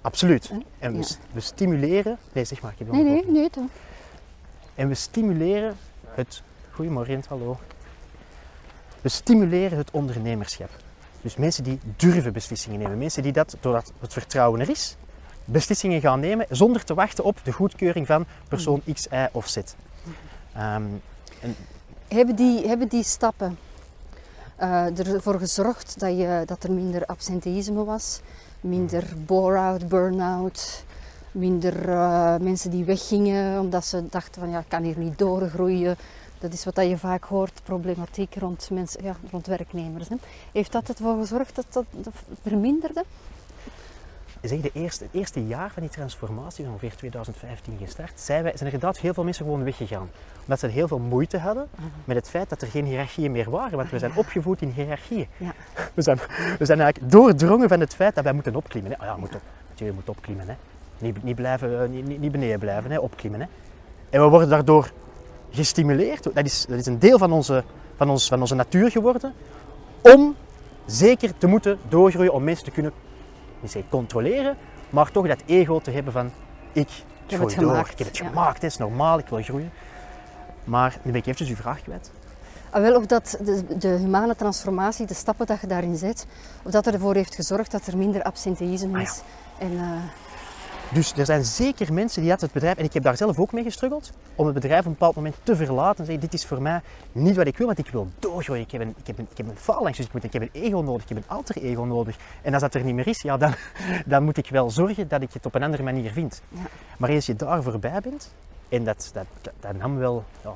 Absoluut. En we, Ja. we stimuleren... Nee, zeg maar. Ik Nee, nee, nee. toch? En we stimuleren het... Goedemorgen, hallo. We stimuleren het ondernemerschap. Dus mensen die durven beslissingen nemen. Mensen die dat, doordat het vertrouwen er is, beslissingen gaan nemen zonder te wachten op de goedkeuring van persoon X, Y of Z. Ehm, en Hebben die, hebben die stappen eh, ervoor gezorgd dat, je, dat er minder absenteïsme was, minder bore-out, burn-out, minder eh, mensen die weggingen omdat ze dachten van ja, ik kan hier niet doorgroeien. Dat is wat dat je vaak hoort, problematiek rond, mensen, ja, rond werknemers. Hè. Heeft dat ervoor gezorgd dat dat, verminderde? zeg, de eerste, het eerste jaar van die transformatie, ongeveer 2015 gestart, zijn, wij, zijn er inderdaad heel veel mensen gewoon weggegaan. Omdat ze heel veel moeite hadden met het feit dat er geen hiërarchieën meer waren. Want we zijn opgevoed in hiërarchieën. Ja. We, zijn, we zijn eigenlijk doordrongen van het feit dat wij moeten opklimmen. Hè. Ah ja, moet op, je moet opklimmen. Hè. Niet, niet, blijven, eh, niet, niet- niet beneden blijven, hè. opklimmen. Hè. En we worden daardoor gestimuleerd. Dat is, dat is een deel van onze, van, ons, van onze natuur geworden. Om zeker te moeten doorgroeien, om mensen te kunnen niet zeggen controleren, maar toch dat ego te hebben van ik, het door, gemaakt, ik heb het ja. gemaakt, het is normaal, ik wil groeien. Maar nu ben ik eventjes uw vraag kwijt. Ah, wel, of dat de, de humane transformatie, de stappen dat je daarin zet, of dat ervoor heeft gezorgd dat er minder absenteïsme Ah, ja. is. En, eh, Dus er zijn zeker mensen die dat het bedrijf, en ik heb daar zelf ook mee gestruggeld, om het bedrijf op een bepaald moment te verlaten en zeggen, dit is voor mij niet wat ik wil, want ik wil doorgroeien. Ik heb een, ik heb een, ik heb een dus ik, moet, ik heb een ego nodig, ik heb een alter ego nodig. En als dat er niet meer is, ja, dan, [LAUGHS] dan moet ik wel zorgen dat ik het op een andere manier vind. Ja. Maar eens je daar voorbij bent, en dat, dat, dat, dat nam wel, ja,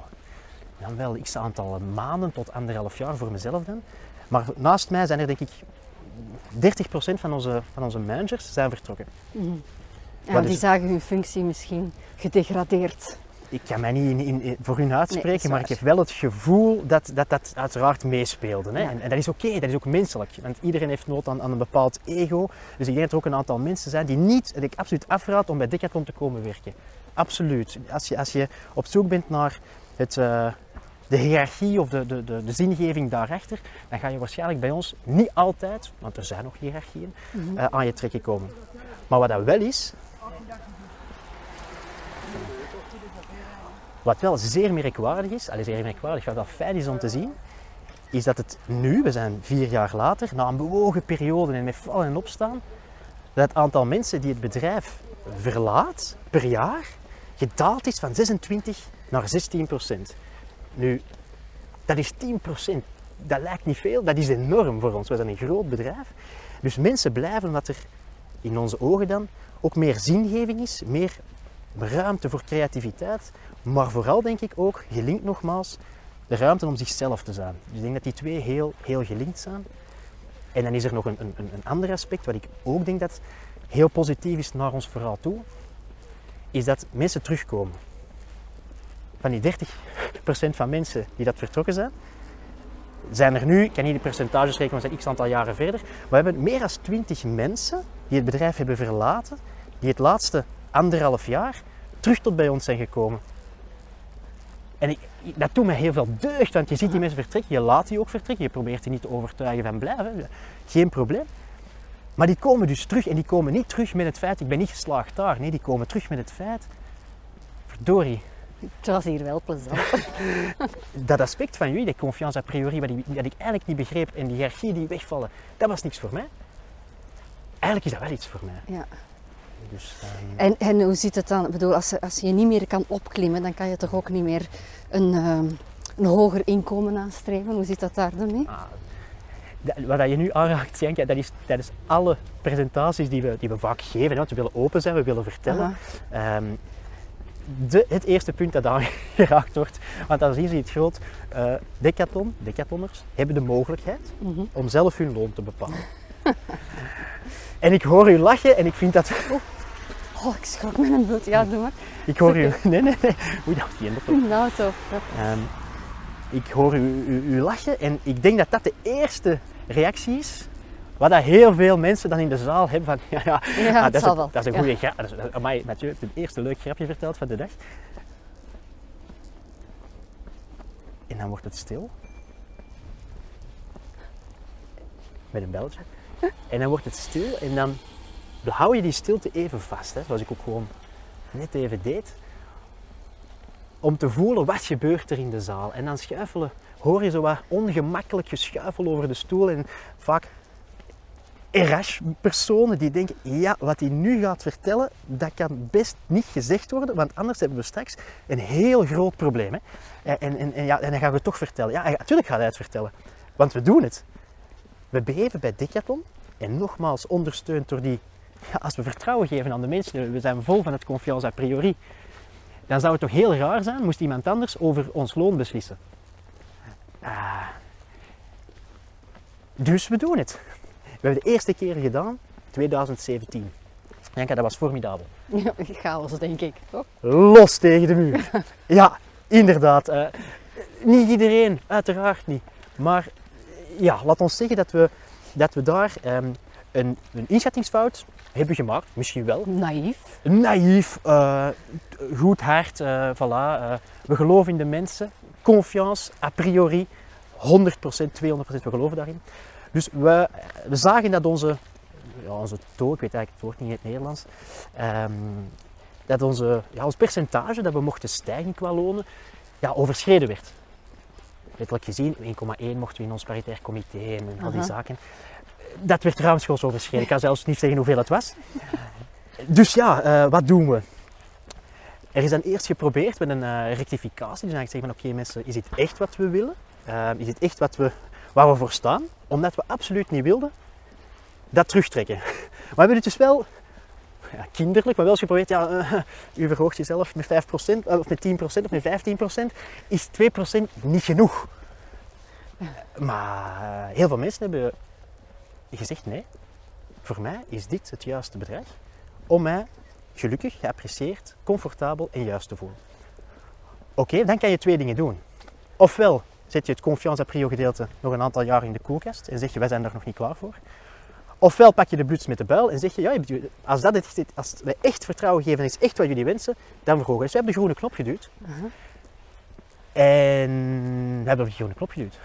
nam wel x aantal maanden tot anderhalf jaar voor mezelf dan. Maar naast mij zijn er denk ik 30% van onze, van onze managers zijn vertrokken. mhm. Ja, die is- zagen hun functie misschien gedegradeerd. ik kan mij niet in, in- in- voor hun uitspreken, Nee, maar ik heb wel het gevoel dat dat, dat uiteraard meespeelde. Hè? Ja. En, en dat is oké, dat is ook menselijk. Want iedereen heeft nood aan, aan een bepaald ego. Dus ik denk dat er ook een aantal mensen zijn die niet, dat ik absoluut afraad om bij Decathlon te komen werken. Absoluut. Als je, als je op zoek bent naar het, eh, de hiërarchie of de, de, de, de zingeving daarachter, dan ga je waarschijnlijk bij ons niet altijd, want er zijn nog hiërarchieën, Mhm. eh, aan je trekken komen. Maar wat dat wel is, Wat wel zeer merkwaardig is, zeer merkwaardig, wat wel fijn is om te zien, is dat het nu, we zijn vier jaar later, na een bewogen periode en met vallen en opstaan, dat het aantal mensen die het bedrijf verlaat per jaar gedaald is van 26 naar 16 procent. Nu, dat is 10 procent. Dat lijkt niet veel, dat is enorm voor ons. We zijn een groot bedrijf. Dus mensen blijven omdat er in onze ogen dan ook meer zingeving is, meer ruimte voor creativiteit, maar vooral denk ik ook, gelinkt nogmaals, de ruimte om zichzelf te zijn. Dus ik denk dat die twee heel, heel gelinkt zijn. En dan is er nog een, een, een ander aspect, wat ik ook denk dat heel positief is naar ons verhaal toe, is dat mensen terugkomen. Van die 30% van mensen die dat vertrokken zijn, zijn er nu, ik kan niet de percentages rekenen, we zijn x aantal jaren verder, we hebben meer dan 20 mensen die het bedrijf hebben verlaten, die het laatste anderhalf jaar terug tot bij ons zijn gekomen. En ik, dat doet me heel veel deugd, want je ziet die mensen vertrekken, je laat die ook vertrekken, je probeert die niet te overtuigen van blijven, geen probleem. Maar die komen dus terug en die komen niet terug met het feit, ik ben niet geslaagd daar. Nee, die komen terug met het feit, verdorie, Het was hier wel plezant. [LAUGHS] dat aspect van jullie, die confiance a priori, wat ik, dat ik eigenlijk niet begreep en die hiërarchie die wegvallen, dat was niks voor mij. Eigenlijk is dat wel iets voor mij. Ja. Dus, ehm, En, en hoe zit het dan? Ik bedoel, als, je- als je niet meer kan opklimmen, dan kan je toch ook niet meer een, ehm, een hoger inkomen aanstreven? Hoe zit dat daar dan mee? ah, dat- wat je nu aanraakt, Janke, dat is tijdens alle presentaties die we, die we vaak geven, hè, want we willen open zijn, we willen vertellen. Ehm, de, het eerste punt dat [LAUGHS] aangeraakt wordt, want dan zien ze het groot, eh decathlon, decathlonners hebben de mogelijkheid Mhm. om zelf hun loon te bepalen. [LAUGHS] en ik hoor u lachen en ik vind dat... Oh, ik schrok me een bloed. Ja, doe maar. Ik hoor u... [LAUGHS] Nee, nee, nee. Oei, dat was geen op. Nou, toch. Ehm, ik hoor u, u, u lachen en ik denk dat dat de eerste reactie is wat dat heel veel mensen dan in de zaal hebben van [LAUGHS] ja, ja, Ja, ah, dat, is een, wel. dat is een Ja. goede grap. Dat is, dat- amai, Mathieu heeft het eerste leuk grapje verteld van de dag. En dan wordt het stil. Met een belletje. En dan wordt het stil en dan hou je die stilte even vast. Hè, zoals ik ook gewoon net even deed. Om te voelen wat gebeurt er in de zaal. En dan schuifelen, hoor je zo wat ongemakkelijk geschuifel over de stoel. En vaak RH-personen die denken, ja, wat hij nu gaat vertellen, dat kan best niet gezegd worden, want anders hebben we straks een heel groot probleem. Hè? En, en, en, ja, en dan gaan we het toch vertellen. Ja, natuurlijk gaat hij het vertellen, want we doen het. We beheven bij Decathlon en nogmaals ondersteund door die, ja, als we vertrouwen geven aan de mensen, we zijn vol van het confiance a priori, dan zou het toch heel raar zijn, moest iemand anders over ons loon beslissen. Ah. Dus we doen het. We hebben de eerste keer gedaan, 2017. Janka, dat was formidabel. Ja, [LAUGHS] chaos, denk ik. Toch? Los tegen de muur. Ja, inderdaad. eh, niet iedereen, uiteraard niet. Maar ja, laat ons zeggen dat we, dat we daar ehm, een, een inschattingsfout hebben gemaakt. Misschien wel. Naïef. Naïef, eh, goed hart, eh, voilà. eh, we geloven in de mensen. Confiance, a priori. 100%, 200% we geloven daarin. Dus we, we zagen dat onze, ja, onze toon, ik weet eigenlijk het woord niet in het Nederlands, ehm, dat onze, ja, ons percentage dat we mochten stijgen qua lonen, ja, overschreden werd. Letterlijk gezien, 1,1 mochten we in ons paritair comité en al die zaken. Dat werd ruimschoots overschreden. Ik kan zelfs niet zeggen hoeveel het was. Dus ja, eh, wat doen we? Er is dan eerst geprobeerd met een eh, rectificatie. Dus eigenlijk zeggen van oké mensen, is dit echt wat we willen? Eh, is dit echt wat we, waar we voor staan? Omdat we absoluut niet wilden dat terugtrekken. [LAUGHS] Maar we hebben het dus wel, ja, kinderlijk, maar wel eens geprobeerd, ja, eh, [LAUGHS] u verhoogt jezelf met 5%, eh, of met 10% of met 15%, is 2% niet genoeg. Maar eh, heel veel mensen hebben gezegd nee, voor mij is dit het juiste bedrag om mij gelukkig, geapprecieerd, comfortabel en juist te voelen. Oké, dan kan je twee dingen doen. Ofwel zet je het confiance a prio gedeelte nog een aantal jaar in de koelkast en zeg je wij zijn daar nog niet klaar voor. Ofwel pak je de buts met de buil en zeg je ja, als, dat het, als wij echt vertrouwen geven en is echt wat jullie wensen, dan verhogen we. Dus we hebben de groene knop geduwd. En we hebben de groene knop geduwd.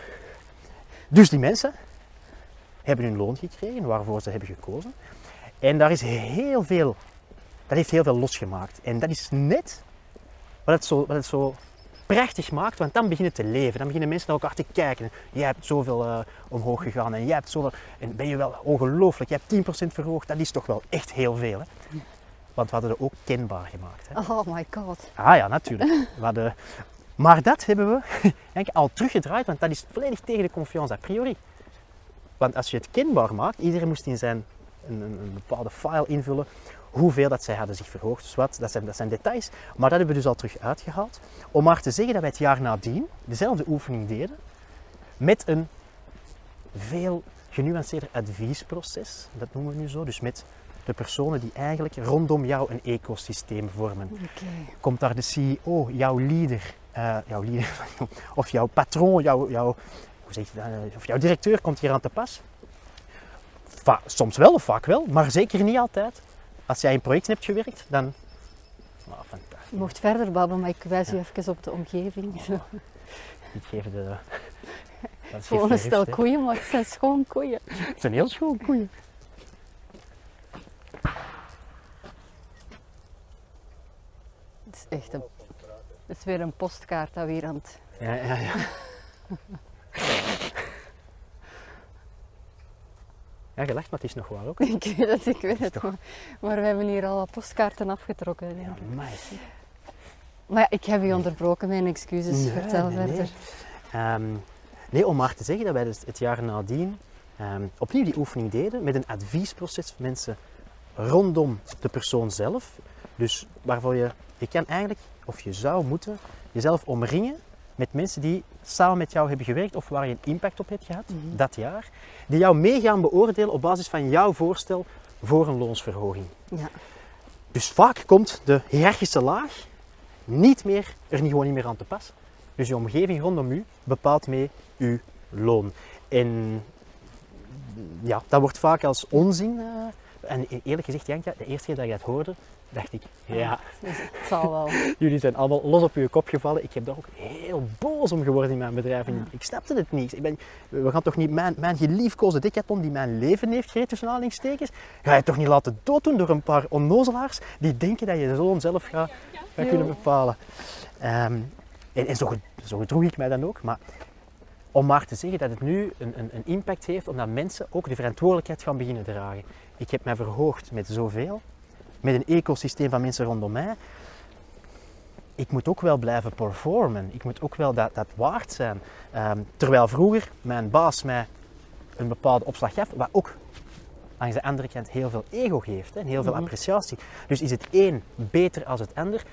Dus die mensen hebben hun loon gekregen waarvoor ze hebben gekozen. En daar is heel veel, dat heeft heel veel losgemaakt. En dat is net wat het zo, wat het zo prachtig maakt, want dan beginnen te leven. Dan beginnen mensen naar elkaar te kijken. Jij hebt zoveel eh, omhoog gegaan en jij hebt zoveel... En ben je wel ongelooflijk, je hebt 10% verhoogd. Dat is toch wel echt heel veel, hè? Want we hadden het ook kenbaar gemaakt. Hè? Oh my god. Ah ja, natuurlijk. [LAUGHS] We hadden... Maar dat hebben we [LAUGHS] denk ik, al teruggedraaid, want dat is volledig tegen de confiance a priori. Want als je het kenbaar maakt, iedereen moest in zijn een, een, een bepaalde file invullen hoeveel dat zij hadden zich verhoogd. Dus wat, dat, zijn, dat zijn details. Maar dat hebben we dus al terug uitgehaald. Om maar te zeggen dat wij het jaar nadien dezelfde oefening deden met een veel genuanceerder adviesproces. Dat noemen we nu zo. Dus met de personen die eigenlijk rondom jou een ecosysteem vormen. Oké. Komt daar de CEO, jouw leader, eh, jouw leader [LAUGHS] of jouw patroon, jouw, jouw, hoe zeg je dat, eh, of jouw directeur komt hier aan te pas? Va- soms wel of vaak wel, maar zeker niet altijd. Als jij in projecten hebt gewerkt, dan... Oh, fantastisch. Je mocht verder babbelen, maar ik wijs u even op de omgeving. [LAUGHS] Ik geef de... Dat Gewoon een stel koeien, maar het zijn schoon koeien. [LAUGHS] Het zijn heel schoon koeien. Het is echt een... Het is weer een postkaart dat aan het... Ja, ja, ja. [LAUGHS] Ja, je lacht, maar het is nog waar ook. [LAUGHS] Ik weet het, ik weet het. Maar, maar we hebben hier al wat postkaarten afgetrokken. denk ik. Amai. Maar ja, ik heb u onderbroken, mijn excuses. Nee, Vertel nee, nee. verder. Ehm, nee, om maar te zeggen dat wij dus het jaar nadien ehm, opnieuw die oefening deden met een adviesproces van mensen rondom de persoon zelf. Dus waarvoor je, je kan eigenlijk, of je zou moeten, jezelf omringen met mensen die samen met jou hebben gewerkt of waar je een impact op hebt gehad Mhm. dat jaar. Die jou mee gaan beoordelen op basis van jouw voorstel voor een loonsverhoging. Ja. Dus vaak komt de hiërarchische laag niet meer, er niet, gewoon niet meer aan te pas. Dus je omgeving rondom u bepaalt mee uw loon. En ja, dat wordt vaak als onzin. eh, en eerlijk gezegd, Janka, de eerste keer dat ik dat hoorde, dacht ik, ja, Dus het zal wel. [LAUGHS] jullie zijn allemaal los op uw kop gevallen. Ik heb daar ook heel boos om geworden in mijn bedrijf. En Ik snapte het niet. Ik ben, we gaan toch niet mijn, mijn geliefkoosde decathlon die mijn leven heeft gered, tussen aanhalingstekens, ga je toch niet laten dooddoen door een paar onnozelaars die denken dat je de zoon zelf gaat, gaat kunnen bepalen. Ehm, en en zo, zo gedroeg ik mij dan ook. Maar om maar te zeggen dat het nu een, een, een impact heeft, omdat mensen ook de verantwoordelijkheid gaan beginnen dragen. Ik heb mij verhoogd met zoveel, met een ecosysteem van mensen rondom mij. Ik moet ook wel blijven performen. Ik moet ook wel dat, dat waard zijn. Ehm, terwijl vroeger mijn baas mij een bepaalde opslag gaf, wat ook aan de andere kant heel veel ego geeft hè, en heel veel Mhm. appreciatie. Dus is het een beter als het ander?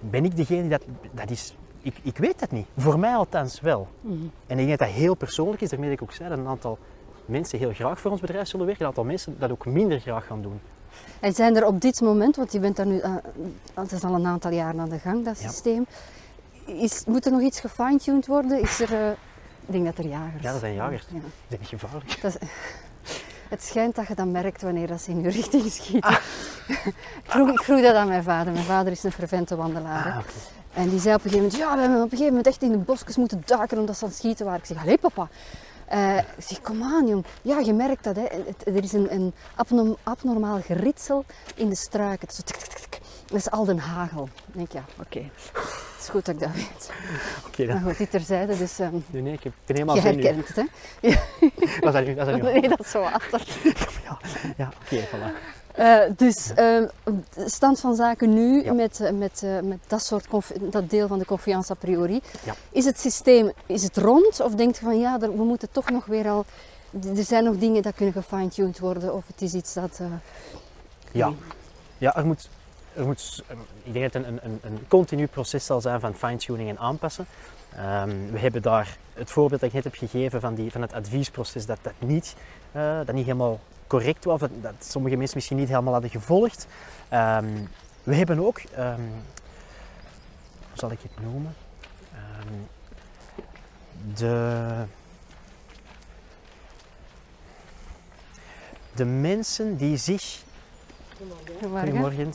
Ben ik degene die dat... dat is, ik, ik weet dat niet. Voor mij althans wel. Mhm. En ik denk dat dat heel persoonlijk is. Daarmee dat ik ook zei dat een aantal mensen heel graag voor ons bedrijf zullen werken. Een aantal mensen dat ook minder graag gaan doen. En zijn er op dit moment, want je bent daar nu, eh, het is al een aantal jaren aan de gang, dat Ja. systeem. Is, moet er nog iets gefine-tuned worden? Is er, eh, ik denk dat er jagers Ja, dat zijn jagers. Ja. Is dat niet gevaarlijk? Dat is- het schijnt dat je dat merkt wanneer dat ze in je richting schieten. Ah. [LAUGHS] ik, vroeg, ik vroeg dat aan mijn vader. Mijn vader is een fervente wandelaar. Ah. En die zei op een gegeven moment, ja, we hebben op een gegeven moment echt in de bosjes moeten duiken omdat ze aan het schieten waren. Ik zeg, allee papa. Eh, ik zeg, kom aan jong. Ja, je merkt dat. Hè. Het- er is een, een abnorm- abnormaal geritsel in de struiken. Zo. Dat is al den hagel. Ik denk, ja, oké. Het is goed dat ik dat weet. Oké, dan. Maar goed, dit terzijde, dus ehm, Nee, nee, ik heb het helemaal je zin nu. herkent het, hè? Dat is dat nu. Dat is dat nu. [LAUGHS] Nee, dat is zo water. [LAUGHS] Ja, ja oké, voilà. Eh, dus ehm, de stand van zaken nu Ja. met, eh, met, eh, met dat, soort dat deel van de confiance a priori. Ja. Is het systeem is het rond of denk je van ja, er- we moeten toch nog weer al. Er zijn nog dingen dat kunnen gefine-tuned worden of het is iets dat. Ja, ja er moet, er moet, ik denk dat het een, een, een continu proces zal zijn van fine-tuning en aanpassen. Ehm, we hebben daar het voorbeeld dat ik net heb gegeven van, die, van het adviesproces, dat dat niet, dat niet helemaal correct was, dat, dat sommige mensen misschien niet helemaal hadden gevolgd. Ehm, we hebben ook, ehm, hoe zal ik het noemen? Ehm, de, de mensen die zich Goedemorgen.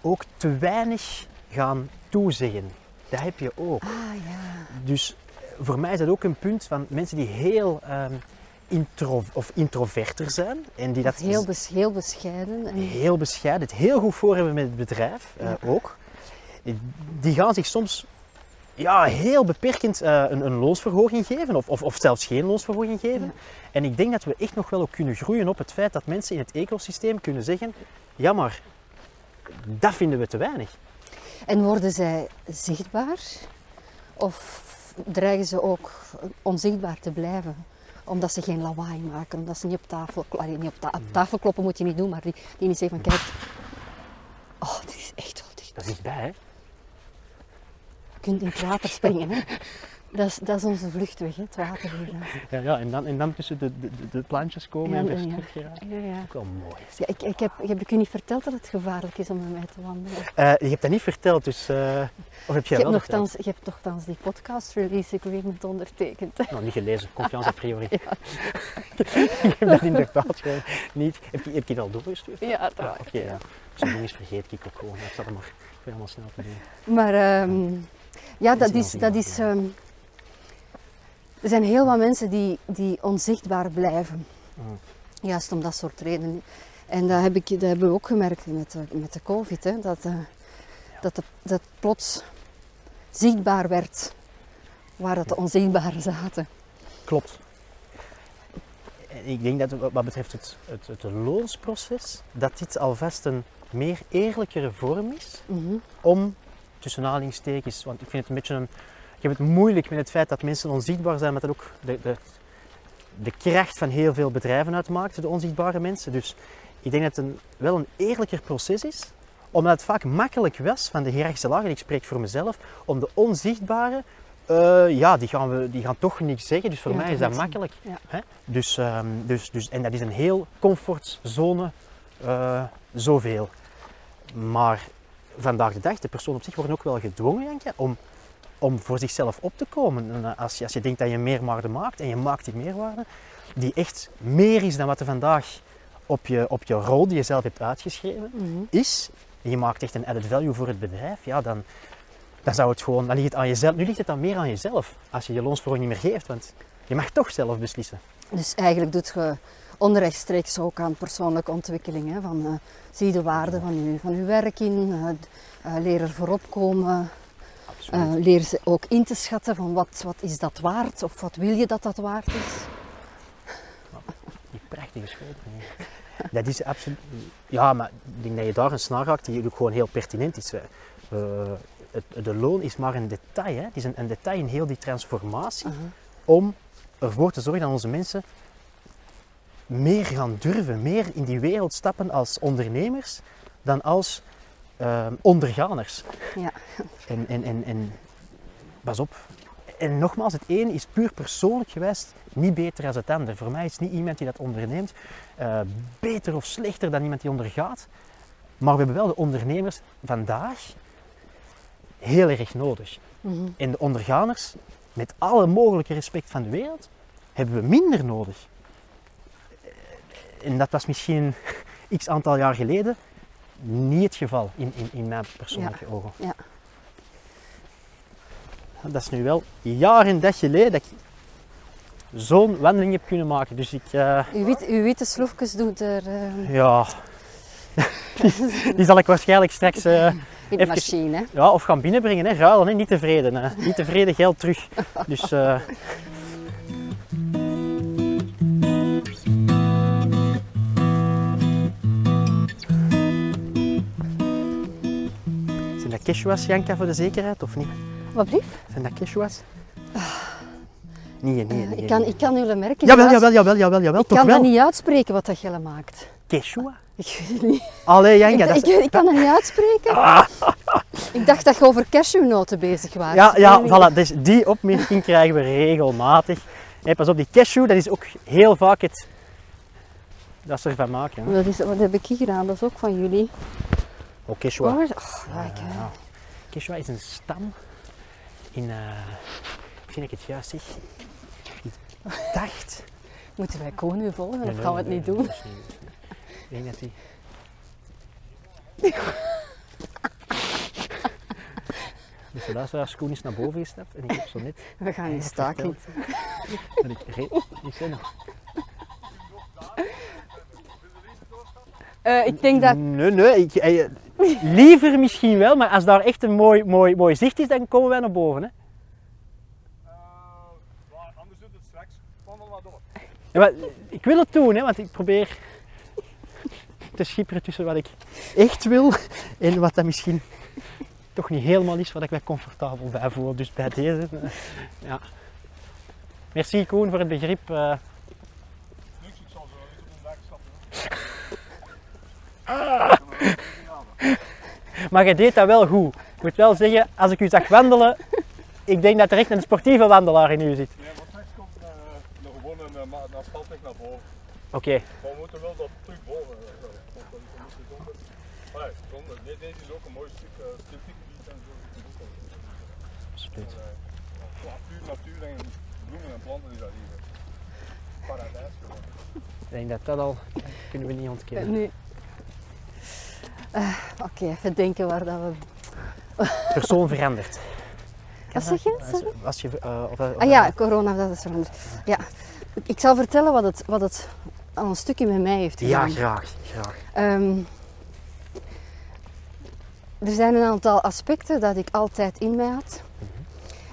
Ook te weinig gaan toezeggen. Dat heb je ook. Ah ja. Dus voor mij is dat ook een punt van mensen die heel intro of introverter zijn en die dat heel, bes- heel bescheiden. En, heel bescheiden, het heel goed voor hebben met het bedrijf eh, ook. die gaan zich soms ja, heel beperkend eh, een, een loonsverhoging geven of, of, of zelfs geen loonsverhoging geven. En ik denk dat we echt nog wel ook kunnen groeien op het feit dat mensen in het ecosysteem kunnen zeggen, ja maar dat vinden we te weinig. En worden zij zichtbaar? Of dreigen ze ook onzichtbaar te blijven? Omdat ze geen lawaai maken, omdat ze niet op tafel, allee, niet op, ta- op tafel kloppen moet je niet doen, maar die, die niet zeggen van kijk, oh dit is echt wel dicht. Dat is bij, hè? Je kunt in het water springen hè. Dat is, dat is onze vluchtweg, hè, het water hier. Ja, ja en, dan, en dan tussen de, de, de- plantjes komen Ja, en weer ja. terug geraken. Ja, ja. Ook wel mooi. Ja, ik, ik, heb, ik heb ik u niet verteld dat het gevaarlijk is om met mij te wandelen. Eh, je hebt dat niet verteld, dus... eh, of heb jij Je wel nogthans, je hebt nogthans die podcast release agreement ondertekend. [LAUGHS] Nou, niet gelezen. Confiance a priori. ik heb dat inderdaad niet... Heb je, heb je dat al doorgestuurd? Ja, Ah, uiteraard. Oké, ja. Zo'n ding is vergeet ik ook gewoon. Ik zal maar ik allemaal snel te doen. Maar ehm, ja, dat is is, dat is er zijn heel wat mensen die, die onzichtbaar blijven. Mm. Juist om dat soort redenen. En dat, heb ik, dat hebben we ook gemerkt met de, met de COVID. Hè, dat, eh, dat, de- dat plots zichtbaar werd waar dat de onzichtbaren zaten. Klopt. Ik denk dat wat wat betreft het, het, het loonsproces, dat dit alvast een meer eerlijkere vorm is Mhm. om, tussen aanhalingstekens, want ik vind het een beetje een... Ik heb het moeilijk met het feit dat mensen onzichtbaar zijn, maar dat ook de, de, de kracht van heel veel bedrijven uitmaakt, de onzichtbare mensen. Dus ik denk dat het een, wel een eerlijker proces is, omdat het vaak makkelijk was van de hiërarchische lagen, ik spreek voor mezelf, om de onzichtbare, eh, ja, die gaan, we, die gaan toch niks zeggen, dus voor Ja, mij is dat makkelijk. Ja. Hè? Dus, ehm, dus, dus, en dat is een heel comfortzone, eh zoveel. Maar vandaag de dag, de personen op zich worden ook wel gedwongen, Janke, om, om voor zichzelf op te komen. En eh, als je, als je denkt dat je meerwaarde maakt, en je maakt die meerwaarde, die echt meer is dan wat er vandaag op je, op je rol die je zelf hebt uitgeschreven Mhm. is, en je maakt echt een added value voor het bedrijf, ja, dan, dan zou het gewoon, dan ligt het aan jezelf. Nu ligt het dan meer aan jezelf, als je je loonsverhoging niet meer geeft, want je mag toch zelf beslissen. Dus eigenlijk doet je onrechtstreeks ook aan persoonlijke ontwikkeling. Hè? Van, eh, zie de waarde van je, van uw werk in, d- eh, leer er voorop komen, Absoluut. eh, leer ze ook in te schatten van wat, wat is dat waard of wat wil je dat dat waard is. Die prachtige hier. Dat is absoluut. Ja, maar ik denk dat je daar een snaar raakt die ook gewoon heel pertinent is. Eh, het, de loon is maar een detail. Hè. Het is een, een detail in heel die transformatie om ervoor te zorgen dat onze mensen meer gaan durven, meer in die wereld stappen als ondernemers dan als ehm, onderganers. Ja. En, en, en, en pas op. En nogmaals, het een is puur persoonlijk geweest niet beter dan het ander. Voor mij is niet iemand die dat onderneemt eh, beter of slechter dan iemand die ondergaat. Maar we hebben wel de ondernemers vandaag heel erg nodig. Mhm. En de onderganers, met alle mogelijke respect van de wereld, hebben we minder nodig. Eh, En dat was misschien [LAUGHS] x aantal jaar geleden niet het geval in, in, in mijn persoonlijke ogen. Ja. Dat is nu wel jaren en dag geleden dat ik zo'n wandeling heb kunnen maken. Dus ik, eh, Uw, wit, uw witte sloefjes doet er eh, ja, [LAUGHS] die, zal ik waarschijnlijk straks eh, in de Even- machine. Ja, of gaan binnenbrengen. Hè. Ruilen, hè. niet tevreden. Hè. Niet tevreden, geld terug. Dus, dat Keshuas, Janka, voor de zekerheid of niet? Wat blief? Zijn dat Keshuas? Nee, nee, nee. Eh, nee. ik, kan, ik kan jullie merken. Jawel, jawel, jawel, jawel, jawel. Ik Toch kan dat niet uitspreken wat dat Jelle maakt. Keshua? Ik weet het niet. Allee, Janka, ik, dat is... ik kan dat niet uitspreken. ik dacht dat je over cashewnoten bezig was. Ja, ja, voilà. Dus die opmerking krijgen we regelmatig. Pas op, die cashew, dat is ook heel vaak het... Dat ze ervan maken. hè. Wat, is, wat heb ik hier gedaan? Dat is ook van jullie. Oh, quechua. Oh, oh, ja, ik, eh, Ja. Quechua is een stam in... eh vind ik het juist zeg? Ik dacht... Moeten wij Koen nu volgen Nee, of gaan we het nee, niet nee, doen? is niet- is. Ik denk dat die... Dus [LAUGHS] de luisteraars Koen is naar boven gestapt en ik heb zo net We gaan in staking. dat ik re- ik zei nog, Eh, ik denk dat... Nee, nee. Ik, Liever misschien wel, maar als daar echt een mooi, mooi, mooi zicht is, dan komen wij naar boven. Hè? Maar anders doet het straks. Wandel maar door. Ja, maar ik wil het doen, hè, want ik probeer te schipperen tussen wat ik echt wil en wat dat misschien toch niet helemaal is waar ik mij comfortabel bij voel. Dus bij deze, eh, ja. Merci Koen voor het begrip. eh. Niks, ik zal zo op een dak stappen. [LAUGHS] [LAUGHS] Maar je deed dat wel goed. Ik moet wel zeggen, als ik u zag wandelen, ik denk dat er echt een sportieve wandelaar in u zit. Nee, wat straks komt uh, nog gewoon een ma- een asfaltweg naar boven. Oké, Maar we moeten wel dat terug boven. eh, zonder. Nee, deze is ook een mooi stuk uh, en zo. Absoluut. Maar, eh, puur natuur en bloemen en planten is dat hier. Paradijs gewoon. Ik denk dat dat al kunnen we niet ontkennen. Eh, Oké, even denken waar dat we. Persoon verandert. [LAUGHS] Wat zeg je? Sorry? Als je, eh, of, of- Ah ja, corona, dat is veranderd. Ja. Ik zal vertellen wat het, wat het al een stukje met mij heeft ja, gedaan. graag, graag. Ehm, er zijn een aantal aspecten dat ik altijd in mij had.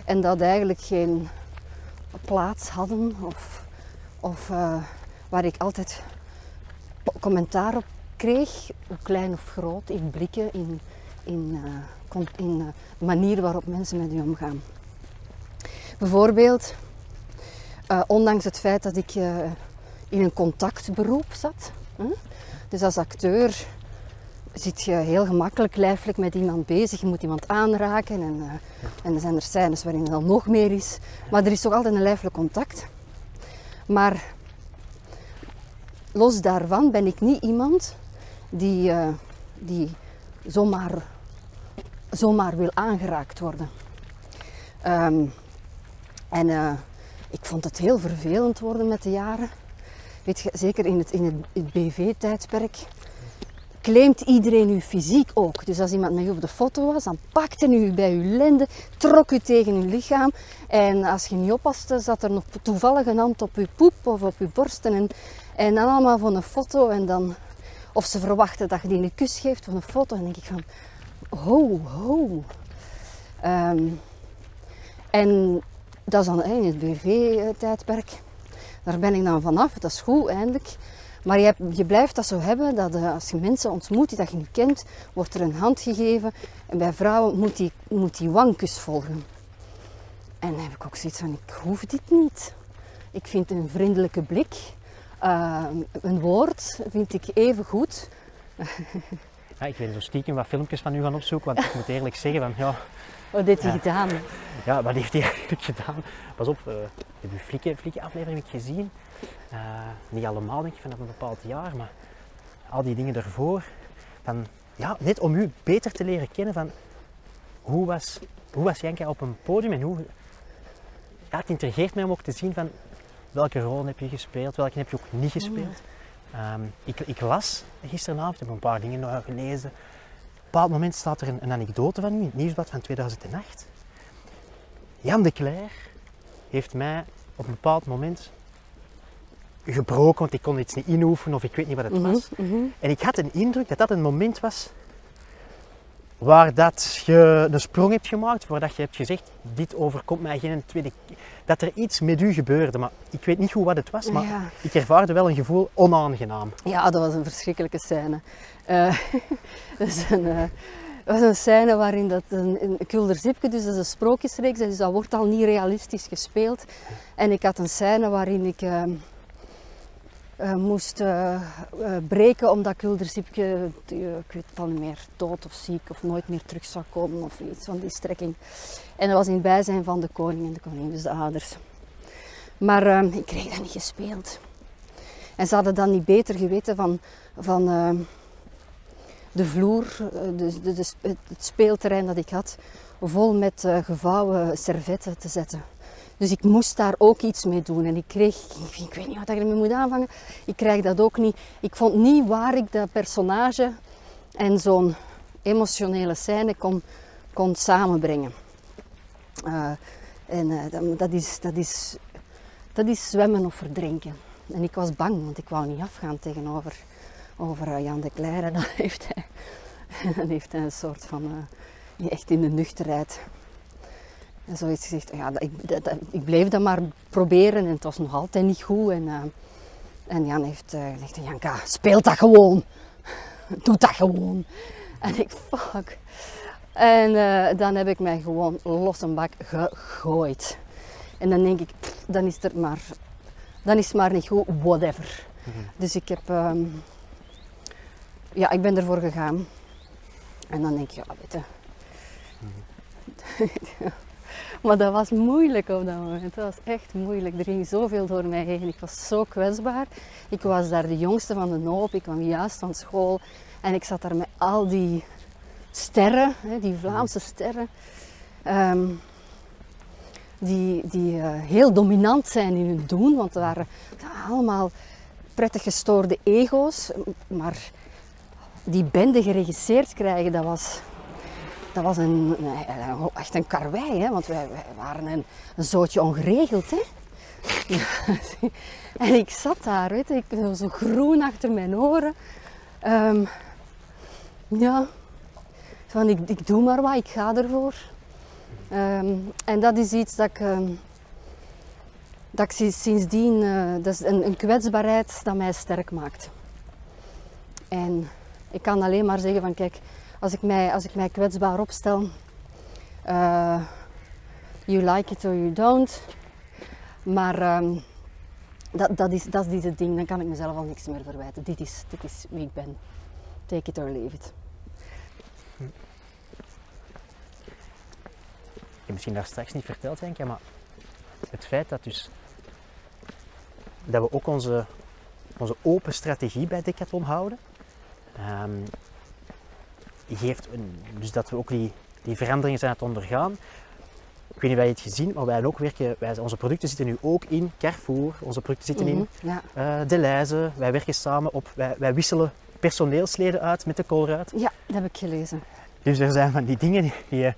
En dat eigenlijk geen plaats hadden. Of, of eh, waar ik altijd commentaar op kreeg. Hoe klein of groot. In blikken. In, in, eh, in eh, manier waarop mensen met u omgaan. Bijvoorbeeld, eh, ondanks het feit dat ik in een contactberoep zat. dus als acteur zit je heel gemakkelijk lijfelijk met iemand bezig. Je moet iemand aanraken en, eh, en er zijn er scènes waarin het dan nog meer is. Maar er is toch altijd een lijfelijk contact. Maar los daarvan ben ik niet iemand die, eh, die zomaar, zomaar wil aangeraakt worden. Ehm, en eh, ik vond het heel vervelend worden met de jaren. Weet je, zeker in het, in het, BV-tijdperk claimt iedereen uw fysiek ook. Dus als iemand met u op de foto was, dan pakte u bij uw lenden, trok u tegen uw lichaam. En als je niet oppaste, zat er nog toevallig een hand op uw poep of op uw borsten. En, en dan allemaal voor een foto. En dan, of ze verwachten dat je die een kus geeft voor een foto. En dan denk ik van, ho, ho. Ehm, en dat is dan in het BV-tijdperk. Daar ben ik dan vanaf, dat is goed eindelijk. Maar je, je blijft dat zo hebben, dat eh, als je mensen ontmoet die dat je niet kent, wordt er een hand gegeven. En bij vrouwen moet die, moet die wangkus volgen. En dan heb ik ook zoiets van, ik hoef dit niet. Ik vind een vriendelijke blik, eh, een woord, vind ik even goed. [LAUGHS] Ja, ik ben zo stiekem wat filmpjes van u gaan opzoeken, want ik moet eerlijk zeggen van, ja, Wat heeft hij Ja. gedaan? ja, wat heeft hij eigenlijk gedaan? Pas op, eh heb je flikken, flikken aflevering heb ik gezien? Eh, niet allemaal denk ik vanaf een bepaald jaar, maar al die dingen ervoor. Van, ja, net om u beter te leren kennen van hoe was, hoe was Janka op een podium en hoe... Ja, het intrigeert mij om ook te zien van welke rol heb je gespeeld, welke heb je ook niet gespeeld. Ehm, ik, ik las gisteravond, heb een paar dingen nog gelezen. Op een bepaald moment staat er een, een anekdote van u in het nieuwsblad van 2008. Jan de Cler heeft mij op een bepaald moment gebroken, want ik kon iets niet inoefenen of ik weet niet wat het Mhm, was. mhm. En ik had een indruk dat dat een moment was waar dat je een sprong hebt gemaakt, waar dat je hebt gezegd, dit overkomt mij geen tweede keer. Dat er iets met u gebeurde, maar ik weet niet goed wat het was, maar Ja. ik ervaarde wel een gevoel onaangenaam. Ja, dat was een verschrikkelijke scène. Eh, [LAUGHS] dat, is een, eh, dat was een scène waarin dat een, een Kulderzipke, dus dat is een sprookjesreeks, dus dat wordt al niet realistisch gespeeld. En ik had een scène waarin ik eh, eh, moest eh, eh, breken omdat Kulderzipke, eh, ik weet niet meer, dood of ziek of nooit meer terug zou komen of iets van die strekking. En dat was in het bijzijn van de koning en de koningin, dus de ouders. Maar eh, ik kreeg dat niet gespeeld. En ze hadden dan niet beter geweten van, van eh, de vloer, de, het speelterrein dat ik had, vol met gevouwen servetten te zetten. Dus ik moest daar ook iets mee doen. En ik kreeg, [LAUGHS] ik, weet niet wat ik ermee moet aanvangen, ik krijg dat ook niet. Ik vond niet waar ik dat personage en zo'n emotionele scène kon, kon samenbrengen. Eh, en eh, dat, dat, is, dat, is, dat is zwemmen of verdrinken. En ik was bang, want ik wou niet afgaan tegenover over eh, Jan de Cler. En dan [LAUGHS] heeft hij [LAUGHS] dan heeft hij een soort van, eh, echt in de nuchterheid, en zoiets gezegd. Ja, ik, dat- ik bleef dat maar proberen en het was nog altijd niet goed. En, eh, en Jan heeft eh, gezegd, Janka, speel dat gewoon. [LAUGHS] Doe dat gewoon. En ik, fuck. En eh, dan heb ik mij gewoon los een bak gegooid. En dan denk ik, pff, dan is het maar, dan is het maar niet goed, whatever. Dus ik heb, ehm, ja, ik ben ervoor gegaan. En dan denk je, ja, weet je. [LAUGHS] maar dat was moeilijk op dat moment. Dat was echt moeilijk. Er ging zoveel door mij heen. Ik was zo kwetsbaar. Ik was daar de jongste van de hoop. Ik kwam juist van school. En ik zat daar met al die sterren, die Vlaamse sterren. ehm, die die eh, heel dominant zijn in hun doen. Want het waren allemaal prettig gestoorde ego's. Maar die bende geregisseerd krijgen, dat was, dat was een, een- echt een karwei. Hè? Want wij, waren een, zootje ongeregeld. Hè? [LAUGHS] en ik zat daar, weet je, ik, zo- groen achter mijn oren. Ehm, ja, van ik, ik doe maar wat, ik ga ervoor. Ehm, en dat is iets dat ik, ehm, dat ik sinds- sindsdien, eh, dat is een, een kwetsbaarheid dat mij sterk maakt. En ik kan alleen maar zeggen van kijk, als ik mij, als ik mij kwetsbaar opstel, eh, you like it or you don't, maar ehm, dat, dat, is, dat is het ding, dan kan ik mezelf al niks meer verwijten. Dit is, dit is wie ik ben. Take it or leave it. Ik heb misschien daar straks niet verteld, denk ik, maar het feit dat, dus, dat we ook onze, onze open strategie bij Decathlon houden, ehm, geeft een, dus dat we ook die, die veranderingen zijn aan het ondergaan. Ik weet niet of je het gezien, maar wij ook werken, wij, onze producten zitten nu ook in Carrefour, onze producten zitten in Mhm, Ja. Deleuze, wij werken samen op, wij, wij wisselen personeelsleden uit met de Colruyt. ja, dat heb ik gelezen. Dus er zijn van die dingen die, die, eh,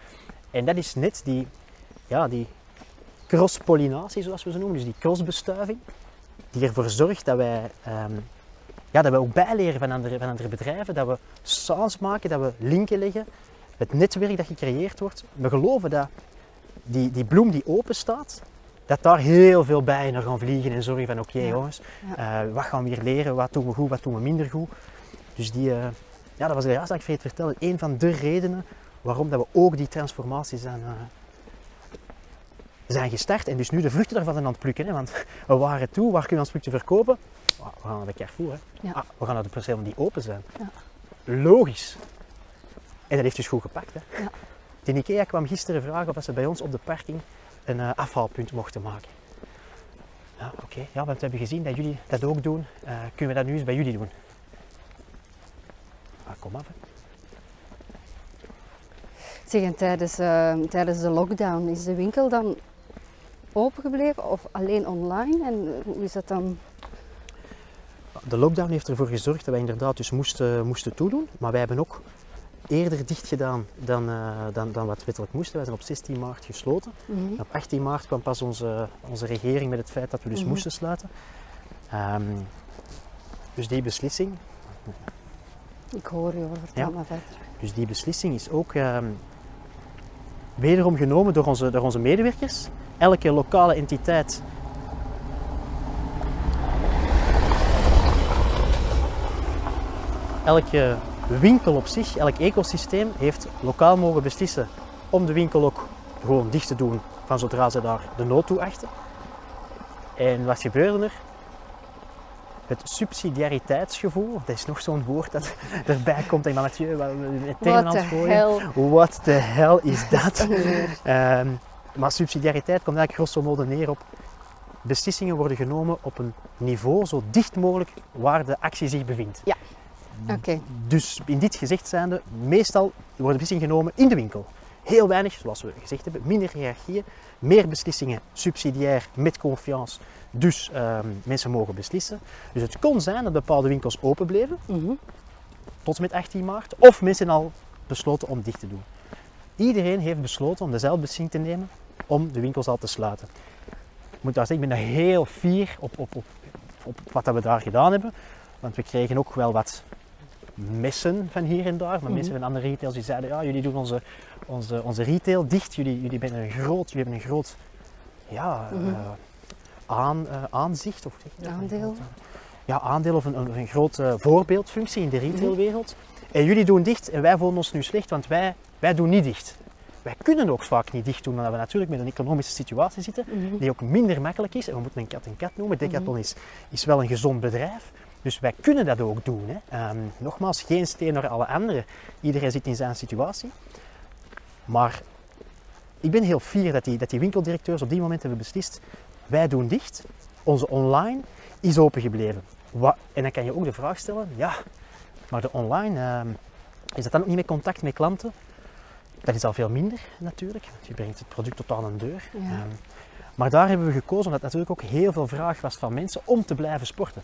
en dat is net die, ja, die cross-pollinatie, zoals we ze noemen, dus die crossbestuiving, die ervoor zorgt dat wij, ehm, ja, dat wij ook bijleren van andere, van andere bedrijven, dat we saus maken, dat we linken leggen, het netwerk dat gecreëerd wordt. We geloven dat die, die bloem die open staat, dat daar heel veel bijen naar gaan vliegen en zorgen van oké Ja. jongens, eh, wat gaan we hier leren, wat doen we goed, wat doen we minder goed. Dus die, eh, ja, dat was de dat ik vergeten te vertellen, een van de redenen waarom dat we ook die transformatie zijn, eh, zijn gestart en dus nu de vruchten daarvan aan het plukken. Hè? Want [LAUGHS] we waren toe, waar kunnen we ons producten verkopen? Ah, we gaan naar de Carrefour. Hè? Ja. Ah, we gaan naar de percelen die open zijn. Ja. Logisch. En dat heeft dus goed gepakt. Hè? Ja. De IKEA kwam gisteren vragen of ze bij ons op de parking een eh, afvalpunt mochten maken. Ja, oké. Ja, want we hebben gezien dat jullie dat ook doen. Eh, kunnen we dat nu eens bij jullie doen? Ah, kom af. hè. Zeg, en tijdens, eh, tijdens de lockdown is de winkel dan open gebleven of alleen online? En hoe is dat dan? De lockdown heeft ervoor gezorgd dat wij inderdaad dus moesten, moesten toedoen. Maar wij hebben ook eerder dicht gedaan dan, eh, dan, dan wat wettelijk moesten. Wij zijn op 16 maart gesloten. Mhm. Op 18 maart kwam pas onze, onze regering met het feit dat we dus Mhm. moesten sluiten. Ehm, dus die beslissing, Ik hoor je, hoor, vertel Ja. maar verder. dus die beslissing is ook ehm, wederom genomen door onze, door onze medewerkers. Elke lokale entiteit elke winkel op zich, elk ecosysteem heeft lokaal mogen beslissen om de winkel ook gewoon dicht te doen van zodra ze daar de nood toe achten. En wat gebeurde er? Het subsidiariteitsgevoel, dat is nog zo'n woord dat [LAUGHS] erbij komt en Mathieu wel het het gooien. What the hell is dat? Ehm, maar subsidiariteit komt eigenlijk grosso modo neer op beslissingen worden genomen op een niveau zo dicht mogelijk waar de actie zich bevindt. Dus in dit gezegd zijnde, meestal worden beslissingen genomen in de winkel. Heel weinig, zoals we gezegd hebben, minder hiërarchieën, meer beslissingen subsidiair met confiance. Dus ehm, mensen mogen beslissen. Dus het kon zijn dat bepaalde winkels open bleven Mhm. tot en met 18 maart, of mensen al besloten om dicht te doen. Iedereen heeft besloten om dezelfde beslissing te nemen om de winkels al te sluiten. Ik moet daar zeggen, ik ben daar heel fier op, op, op, op wat dat we daar gedaan hebben. Want we kregen ook wel wat messen van hier en daar, maar mensen van andere retails die zeiden, ja, jullie doen onze, onze, onze retail dicht, jullie, jullie, hebben een groot, jullie hebben een groot ja, Mhm. eh, aan, eh, aanzicht, of zeg? Aandeel. Ja, aandeel of een, een, grote voorbeeldfunctie in de retailwereld. En jullie doen dicht en wij voelen ons nu slecht, want wij, wij doen niet dicht. Wij kunnen ook vaak niet dicht doen, omdat we natuurlijk met een economische situatie zitten Mhm. die ook minder makkelijk is. En we moeten een kat een kat noemen. Decathlon is, is wel een gezond bedrijf. Dus wij kunnen dat ook doen. Hè. Ehm, nogmaals, geen steen naar alle anderen. Iedereen zit in zijn situatie. Maar ik ben heel fier dat die, dat die winkeldirecteurs op die moment hebben beslist. Wij doen dicht. Onze online is open gebleven. Wa- en dan kan je ook de vraag stellen. Ja, maar de online, ehm, is dat dan ook niet met contact met klanten? Dat is al veel minder natuurlijk. want Je brengt het product tot aan een deur. Ja. Ehm, maar daar hebben we gekozen omdat natuurlijk ook heel veel vraag was van mensen om te blijven sporten.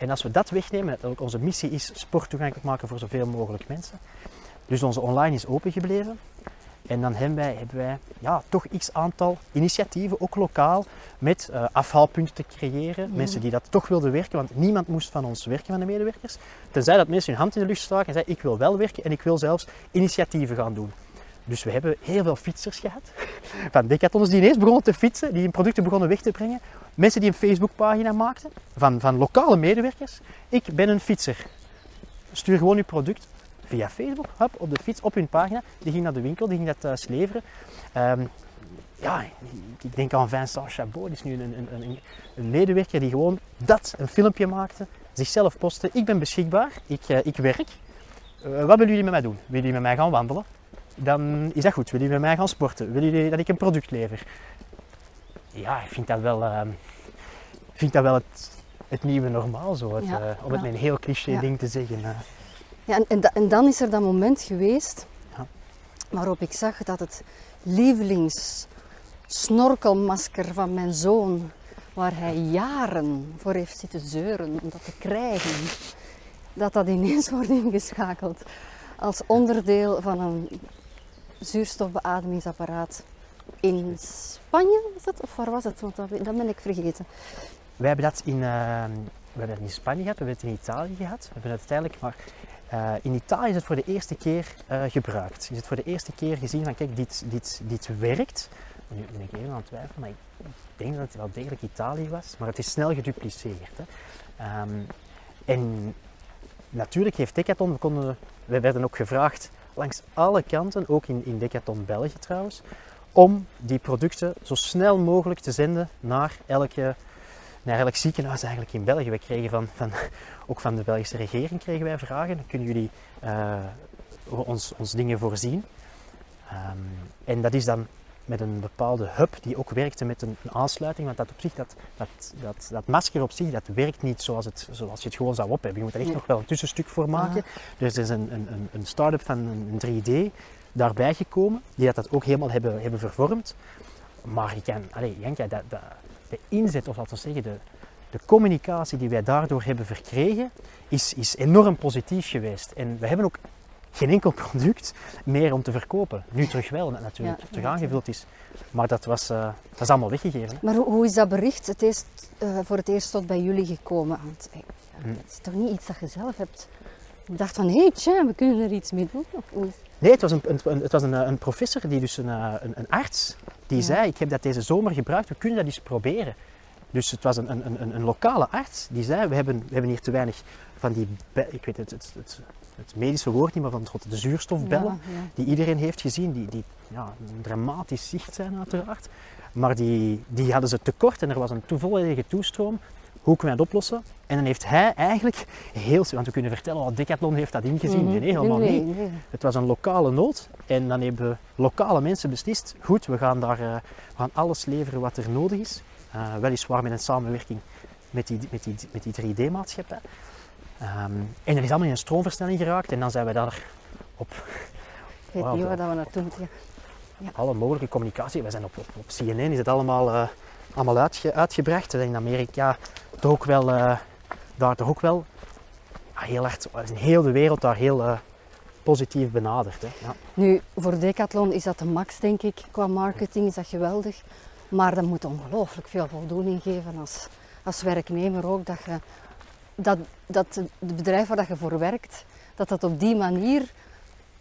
En als we dat wegnemen, dat ook onze missie is sport toegankelijk maken voor zoveel mogelijk mensen. Dus onze online is open gebleven. En dan hebben wij, hebben wij ja, toch x aantal initiatieven, ook lokaal, met eh, afhaalpunten te creëren. Mensen die dat toch wilden werken, want niemand moest van ons werken, van de medewerkers. Tenzij dat mensen hun hand in de lucht staken en zeiden, ik wil wel werken en ik wil zelfs initiatieven gaan doen. Dus we hebben heel veel fietsers gehad. [LAUGHS] Van decathlons die ineens begonnen te fietsen, die hun producten begonnen weg te brengen. Mensen die een Facebookpagina maakten van, van lokale medewerkers. Ik ben een fietser. Stuur gewoon uw product via Facebook, hop, op de fiets, op hun pagina. Die ging naar de winkel, die ging dat thuis leveren. Ehm, ja, ik denk aan Vincent Chabot, die is nu een, een, een, een medewerker die gewoon dat, een filmpje maakte, zichzelf postte. Ik ben beschikbaar, ik, eh, ik werk. Eh, wat willen jullie met mij doen? Willen jullie met mij gaan wandelen? Dan is dat goed. Willen jullie met mij gaan sporten? Willen jullie dat ik een product lever? Ja, ik vind dat wel, ehm, ik vind dat wel het, het nieuwe normaal zo. Het, Ja, eh, om het met een heel cliché Ja. ding te zeggen. eh. Ja, en, en, da- en dan is er dat moment geweest Ja. waarop ik zag dat het lievelings snorkelmasker van mijn zoon, waar hij jaren voor heeft zitten zeuren om dat te krijgen, dat dat ineens [LAUGHS] wordt ingeschakeld als onderdeel van een zuurstofbeademingsapparaat in Spanje, was het? Of waar was het? Want dat, dat ben ik vergeten. Wij hebben dat in, eh, we hebben dat in Spanje gehad, we hebben het in Italië gehad. We hebben het uiteindelijk, maar eh, in Italië is het voor de eerste keer eh, gebruikt. Is het voor de eerste keer gezien van kijk, dit, dit, dit werkt. Nu ben ik even aan het twijfelen, maar ik denk dat het wel degelijk Italië was. Maar het is snel gedupliceerd. Hè. Ehm, en natuurlijk heeft Decathlon, we, konden, we werden ook gevraagd langs alle kanten, ook in, in Decathlon België trouwens, om die producten zo snel mogelijk te zenden naar elke naar elk ziekenhuis eigenlijk in België. We kregen van, van, [LAUGHS] ook van de Belgische regering kregen wij vragen. Kunnen jullie eh, ons, ons dingen voorzien? Ehm, en dat is dan met een bepaalde hub die ook werkte met een, een aansluiting. Want dat, op zich, dat, dat, dat, dat masker op zich, dat werkt niet zoals, het, zoals je het gewoon zou opheffen. Je moet er echt nog wel een tussenstuk voor maken. Dus er is een, een, een- een start-up van een, een 3D daarbij gekomen, die dat, dat ook helemaal hebben, hebben vervormd. Maar je kan, allee, Janka, dat, dat, de inzet, of laten we zeggen, de, de communicatie die wij daardoor hebben verkregen, is, is enorm positief geweest. En we hebben ook geen enkel product meer om te verkopen. Nu terug wel, dat natuurlijk Ja, terug aangevuld is. Maar dat, was, eh, dat is allemaal weggegeven. Hè. Maar hoe, hoe is dat bericht het eerst, eh, voor het eerst tot bij jullie gekomen? Want eh, Hm. het is toch niet iets dat je zelf hebt bedacht van, hé hey, tja, we kunnen er iets mee doen? Of hoe is- Nee, het was een, een, het was een, een professor, die dus een, een, een arts, die Ja. zei, ik heb dat deze zomer gebruikt, we kunnen dat eens proberen. Dus het was een, een, een, een lokale arts die zei, we hebben, we hebben hier te weinig van die, ik weet het, het, het, het medische woord niet, maar van het, de zuurstofbellen, Ja, ja. die iedereen heeft gezien, die, die ja, een dramatisch zicht zijn uiteraard. Maar die, die hadden ze tekort en er was een volledige toestroom. Hoe kunnen we dat oplossen? En dan heeft hij eigenlijk heel... Want we kunnen vertellen, oh, Decathlon heeft dat ingezien. Mhm. Nee, helemaal nee, niet. nee. Het was een lokale nood en dan hebben lokale mensen beslist, goed, we gaan daar eh, we gaan alles leveren wat er nodig is. Eh, weliswaar met een samenwerking met die, met die, met die 3D-maatschappij. Ehm, en er is allemaal in een stroomversnelling geraakt en dan zijn we daar op Ik weet niet dat- waar dat we naartoe moeten gaan. alle mogelijke communicatie. We zijn op, op, op CNN is het allemaal, eh, allemaal uitge, uitgebracht. We zijn in Amerika toch ook wel, eh, daar toch ook wel ja, heel hard, in heel de wereld daar heel eh, positief benaderd. Hè. Ja. Nu, voor Decathlon is dat de max, denk ik. Qua marketing is dat geweldig. Maar dat moet ongelooflijk veel voldoening geven als, als werknemer ook. Dat, je, dat, dat het bedrijf waar dat je voor werkt, dat dat op die manier,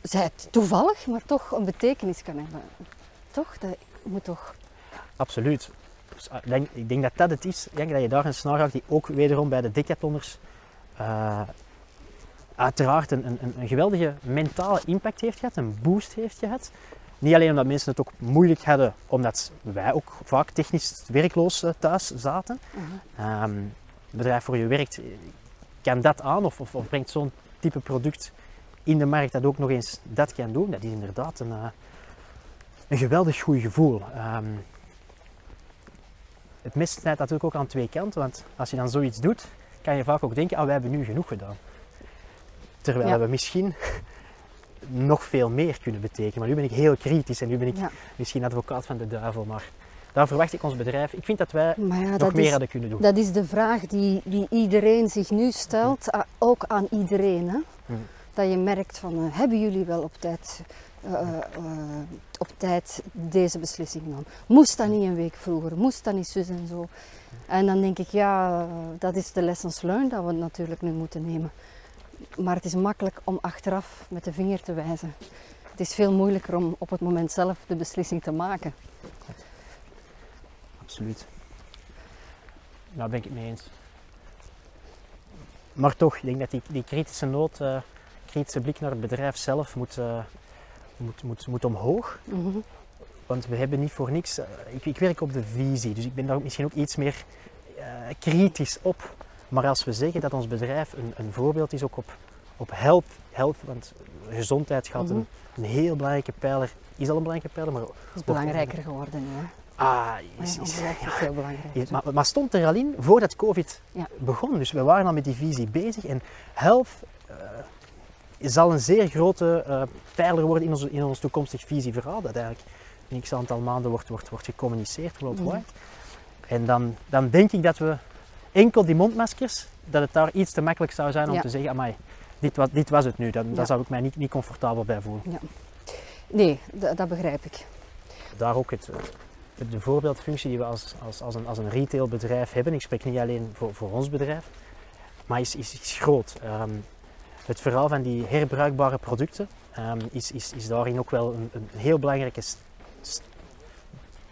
zij het toevallig, maar toch een betekenis kan hebben. Toch? Dat moet toch... Absoluut. Dus, ik, denk, ik denk dat dat het is. Ik denk dat je daar een snaar raakt die ook wederom bij de decathloners eh, uiteraard een, een, een geweldige mentale impact heeft gehad, een boost heeft gehad. Niet alleen omdat mensen het ook moeilijk hadden, omdat wij ook vaak technisch werkloos eh, thuis zaten. Ehm, het bedrijf voor je werkt, kan dat aan of, of, of brengt zo'n type product in de markt dat ook nog eens dat kan doen. Dat is inderdaad een, eh, een geweldig goed gevoel. Ehm, het mes snijdt natuurlijk ook aan twee kanten, want als je dan zoiets doet, kan je vaak ook denken, ah, wij hebben nu genoeg gedaan. Terwijl Ja. we misschien [LAUGHS] nog veel meer kunnen betekenen. Maar nu ben ik heel kritisch en nu ben ik Ja. misschien advocaat van de duivel, maar daar verwacht ik ons bedrijf. Ik vind dat wij ja, nog dat meer is, hadden kunnen doen. dat is de vraag die, die iedereen zich nu stelt, a- ook aan iedereen. Hè? Hmm. Dat je merkt van, eh, hebben jullie wel op tijd, eh, eh, op tijd deze beslissing genomen? Moest dat niet een week vroeger? Moest dat niet zus en zo? En dan denk ik, ja, dat is de lessons learned dat we natuurlijk nu moeten nemen. Maar het is makkelijk om achteraf met de vinger te wijzen. Het is veel moeilijker om op het moment zelf de beslissing te maken. Absoluut. Daar ben ik het mee eens. Maar toch, ik denk dat die, die kritische noot, eh, kritische blik naar het bedrijf zelf moet, eh, moet, moet, moet omhoog. Mhm. Want we hebben niet voor niks. eh, ik, ik werk op de visie, dus ik ben daar misschien ook iets meer kritisch op. Maar als we zeggen dat ons bedrijf een, een voorbeeld is ook op, op health, want gezondheid gaat Mhm. een, een heel belangrijke pijler, is al een belangrijke pijler, maar Dat is belangrijker geworden nu. Ah, Ja, is, is, ongelooflijk veel belangrijker. is- maar, maar stond er al in voordat COVID Ja. begon. Dus we waren al met die visie bezig. En health eh, zal een zeer grote eh, pijler worden in, onze, in ons toekomstig visieverhaal. Dat eigenlijk in x aantal maanden wordt, wordt, wordt gecommuniceerd worldwide. Mhm. En dan, dan denk ik dat we enkel die mondmaskers, dat het daar iets te makkelijk zou zijn om Ja. te zeggen, amai, dit was, dit was het nu. Dan, Ja. Daar zou ik mij niet, niet comfortabel bij voelen. Nee, dat, begrijp ik. daar ook het, het- de voorbeeldfunctie die we als, als, als, een, als een retailbedrijf hebben. Ik spreek niet alleen voor, voor ons bedrijf, maar is, is, is groot. Ehm, het verhaal van die herbruikbare producten ehm, is, is, is daarin ook wel een, een heel belangrijke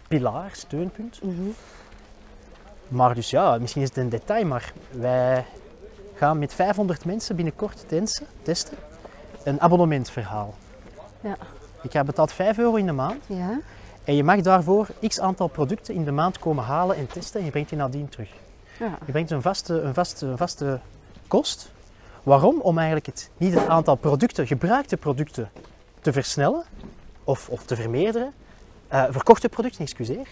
pilaar, steunpunt. Mhm. Maar dus ja, misschien is het een detail, maar wij gaan met 500 mensen binnenkort testen een abonnementverhaal. Ja. Ik heb betaald 5 euro in de maand. Ja, En je mag daarvoor x aantal producten in de maand komen halen en testen en je brengt die nadien terug. ja. Je brengt een vaste, een vaste, een vaste kost. Waarom? Om eigenlijk het, niet het aantal producten, gebruikte producten, te versnellen of, of te vermeerderen. Eh, verkochte producten, excuseer.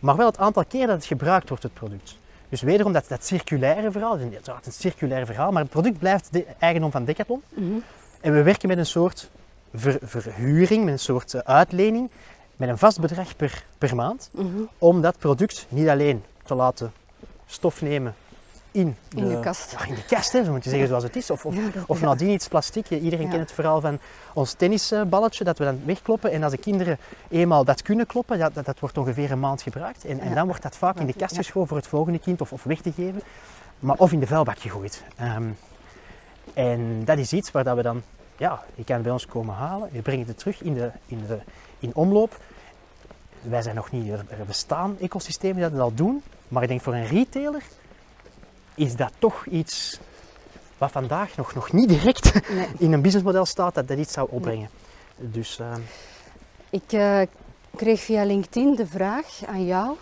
Maar wel het aantal keer dat het gebruikt wordt, het product. Dus wederom dat, dat circulaire verhaal, het is inderdaad een circulair verhaal, maar het product blijft de eigendom van Decathlon. Mhm. En we werken met een soort ver- verhuring, met een soort eh, uitlening, met een vast bedrag per, per maand, Mhm. om dat product niet alleen te laten stof nemen in de, In de kast. In de kast, hè, zo moet je zeggen zoals het is. Of, of, Ja, dat- of ja. nadien iets plastic. Iedereen Ja. kent het verhaal van ons tennisballetje dat we dan wegkloppen. En als de kinderen eenmaal dat kunnen kloppen, ja, dat, dat wordt ongeveer een maand gebruikt. En, en dan wordt dat vaak in de kast geschoven voor het volgende kind of, of weg te geven. Maar, of in de vuilbak gegooid. Ehm, en dat is iets waar dat we dan, ja, je kan bij ons komen halen. Je brengt het terug in, de, in, de, in omloop. Wij zijn nog niet, er bestaan ecosystemen die dat al doen. Maar ik denk voor een retailer is dat toch iets wat vandaag nog, nog niet direct Nee. in een businessmodel staat dat dat iets zou opbrengen. Dus ehm, Ik eh, kreeg via LinkedIn de vraag aan jou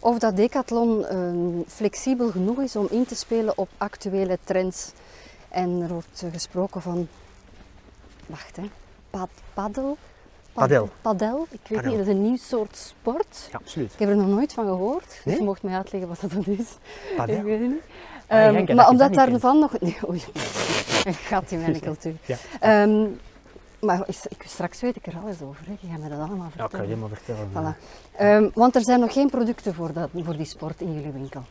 of dat Decathlon eh, flexibel genoeg is om in te spelen op actuele trends. En er wordt eh, gesproken van, wacht hè, pad, paddel? Pad- Padel. Padel, ik weet Padel. niet, dat is een nieuw soort sport. ja, absoluut. Ik heb er nog nooit van gehoord, dus je mocht mij uitleggen wat dat is. Padel. Ik weet het niet. Ah, Ehm, maar omdat daarvan nog... [LAUGHS] Nee, oei, een gat in mijn [LAUGHS] cultuur. Ja. Ehm, maar ik, straks weet ik er alles over, hè. je gaat me dat allemaal Ja, kan je vertellen. helemaal vertellen. Voilà. Ehm, want er zijn nog geen producten voor, dat, voor die sport in jullie winkel.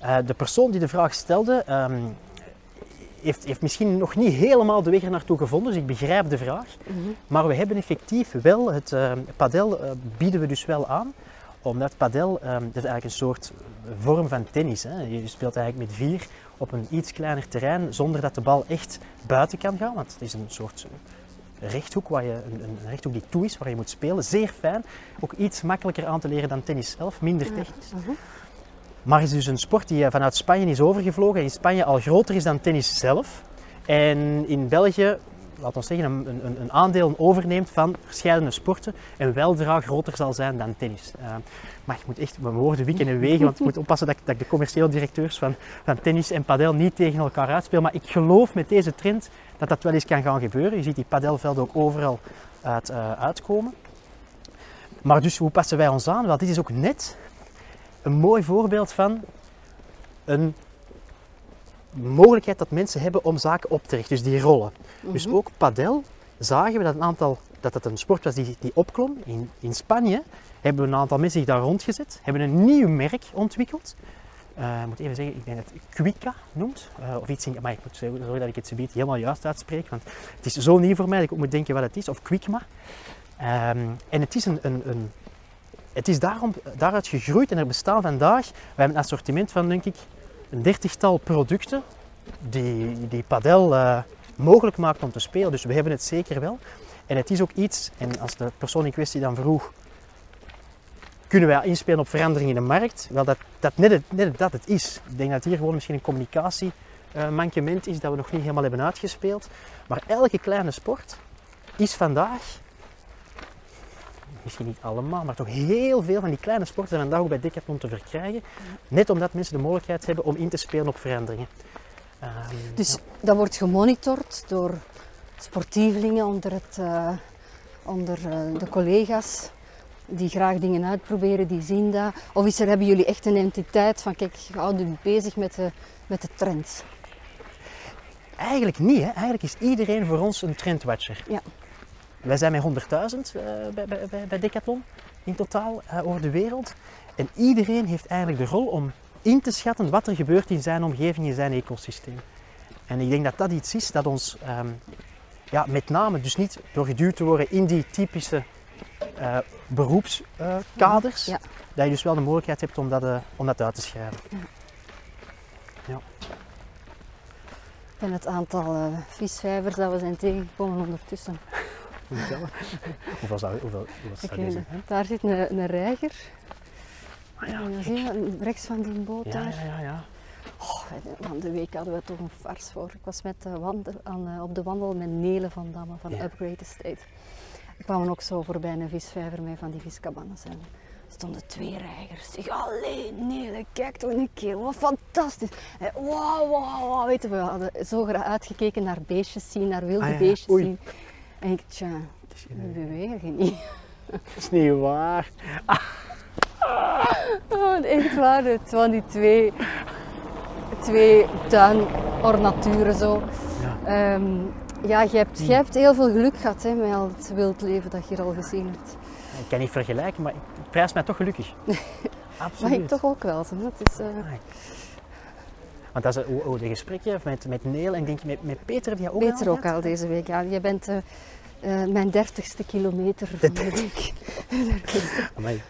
Eh, de persoon die de vraag stelde, heeft, heeft misschien nog niet helemaal de weg er naartoe gevonden, dus ik begrijp de vraag. Mhm. Maar we hebben effectief wel, het eh, padel eh, bieden we dus wel aan. Omdat padel, ehm, dat is eigenlijk een soort vorm van tennis. Hè. Je speelt eigenlijk met vier op een iets kleiner terrein zonder dat de bal echt buiten kan gaan. Want het is een soort rechthoek, waar je, een, een rechthoek die toe is, waar je moet spelen. Zeer fijn. Ook iets makkelijker aan te leren dan tennis zelf, minder technisch. Mhm. Maar het is dus een sport die eh, vanuit Spanje is overgevlogen en in Spanje al groter is dan tennis zelf. En in België, laten we zeggen, een, een, een aandeel overneemt van verschillende sporten en weldra groter zal zijn dan tennis. Eh, maar ik moet echt mijn woorden wikken en wegen, want ik moet oppassen dat ik, dat de commerciële directeurs van, van tennis en padel niet tegen elkaar uitspeel. Maar ik geloof met deze trend dat dat wel eens kan gaan gebeuren. Je ziet die padelvelden ook overal uit, eh, uitkomen. Maar dus hoe passen wij ons aan? Wel, dit is ook net een mooi voorbeeld van een mogelijkheid dat mensen hebben om zaken op te richten, dus die rollen. Dus ook padel zagen we dat een aantal dat het een sport was die, die opklom. In, in Spanje hebben we een aantal mensen zich daar rondgezet, hebben een nieuw merk ontwikkeld. Eh, ik moet even zeggen, ik denk dat het Quica noemt. eh, of iets in, maar ik moet zorgen dat ik het zo helemaal juist uitspreek, want het is zo nieuw voor mij dat ik ook moet denken wat het is. Of Quickma. Ehm, en het is een, een, een het is daarom, daaruit gegroeid en er bestaan vandaag, we hebben een assortiment van denk ik een dertigtal producten die, die padel eh, mogelijk maakt om te spelen. Dus we hebben het zeker wel. En het is ook iets, en als de persoon in kwestie dan vroeg, kunnen wij inspelen op veranderingen in de markt? Wel, dat, dat net, het, net dat het is. Ik denk dat hier gewoon misschien een communicatiemankement is dat we nog niet helemaal hebben uitgespeeld. Maar elke kleine sport is vandaag misschien niet allemaal, maar toch heel veel van die kleine sporten zijn vandaag ook bij Decathlon te verkrijgen. Net omdat mensen de mogelijkheid hebben om in te spelen op veranderingen. Ehm, Dus ja. dat wordt gemonitord door sportievelingen onder, het, eh, onder eh, de collega's die graag dingen uitproberen, die zien dat. Of is er, hebben jullie echt een entiteit van kijk, houden jullie bezig met de, met de trends? Eigenlijk niet, hè. eigenlijk is iedereen voor ons een trendwatcher. Ja. Wij zijn met 100.000 eh, bij, bij, bij, Decathlon in totaal eh, over de wereld. En iedereen heeft eigenlijk de rol om in te schatten wat er gebeurt in zijn omgeving, in zijn ecosysteem. En ik denk dat dat iets is dat ons ehm, ja, met name dus niet door geduwd te worden in die typische eh, beroepskaders, Ja. dat je dus wel de mogelijkheid hebt om dat, om dat uit te schrijven. En het aantal visvijvers dat we zijn tegengekomen ondertussen. Hoeveel zou, hoeveel, hoeveel zijn? Daar zit een, een reiger. Ah, ja, En zie je rechts van die boot ja, daar. ja, ja, ja. Oh, van de week hadden we toch een fars voor. Ik was met de wandel, aan, eh, op de wandel met Nele van Damme van Ja. Upgrade Estate. We kwamen ook zo voorbij een visvijver met van die viskabannen zijn. Er stonden twee reigers. Zeg, allee Nele, kijk toch een keer, wat fantastisch. Wauw, wauw, wauw. Weet je, we hadden zo graag uitgekeken naar beestjes zien, naar wilde Ah, ja. beestjes Oei. zien. En ik, tja, die bewegen niet. [LAUGHS] het is niet waar. [LAUGHS] Oh, echt waar, het van die twee, twee tuinornaturen zo. Ja. Ehm, ja, je hebt, je hebt heel veel geluk gehad hè, met al het wildleven dat je hier al gezien hebt. Ik kan niet vergelijken, maar ik prijs mij toch gelukkig. Maar [LAUGHS] Absoluut. ik toch ook wel. Hè. Het is, eh, Amai. Want dat is een, oh, oh, de gesprekje met, met Neel en denk je met, met Peter die ook Peter al ook al deze week. Ja, je bent eh, eh, mijn dertigste kilometer van de week. Amai,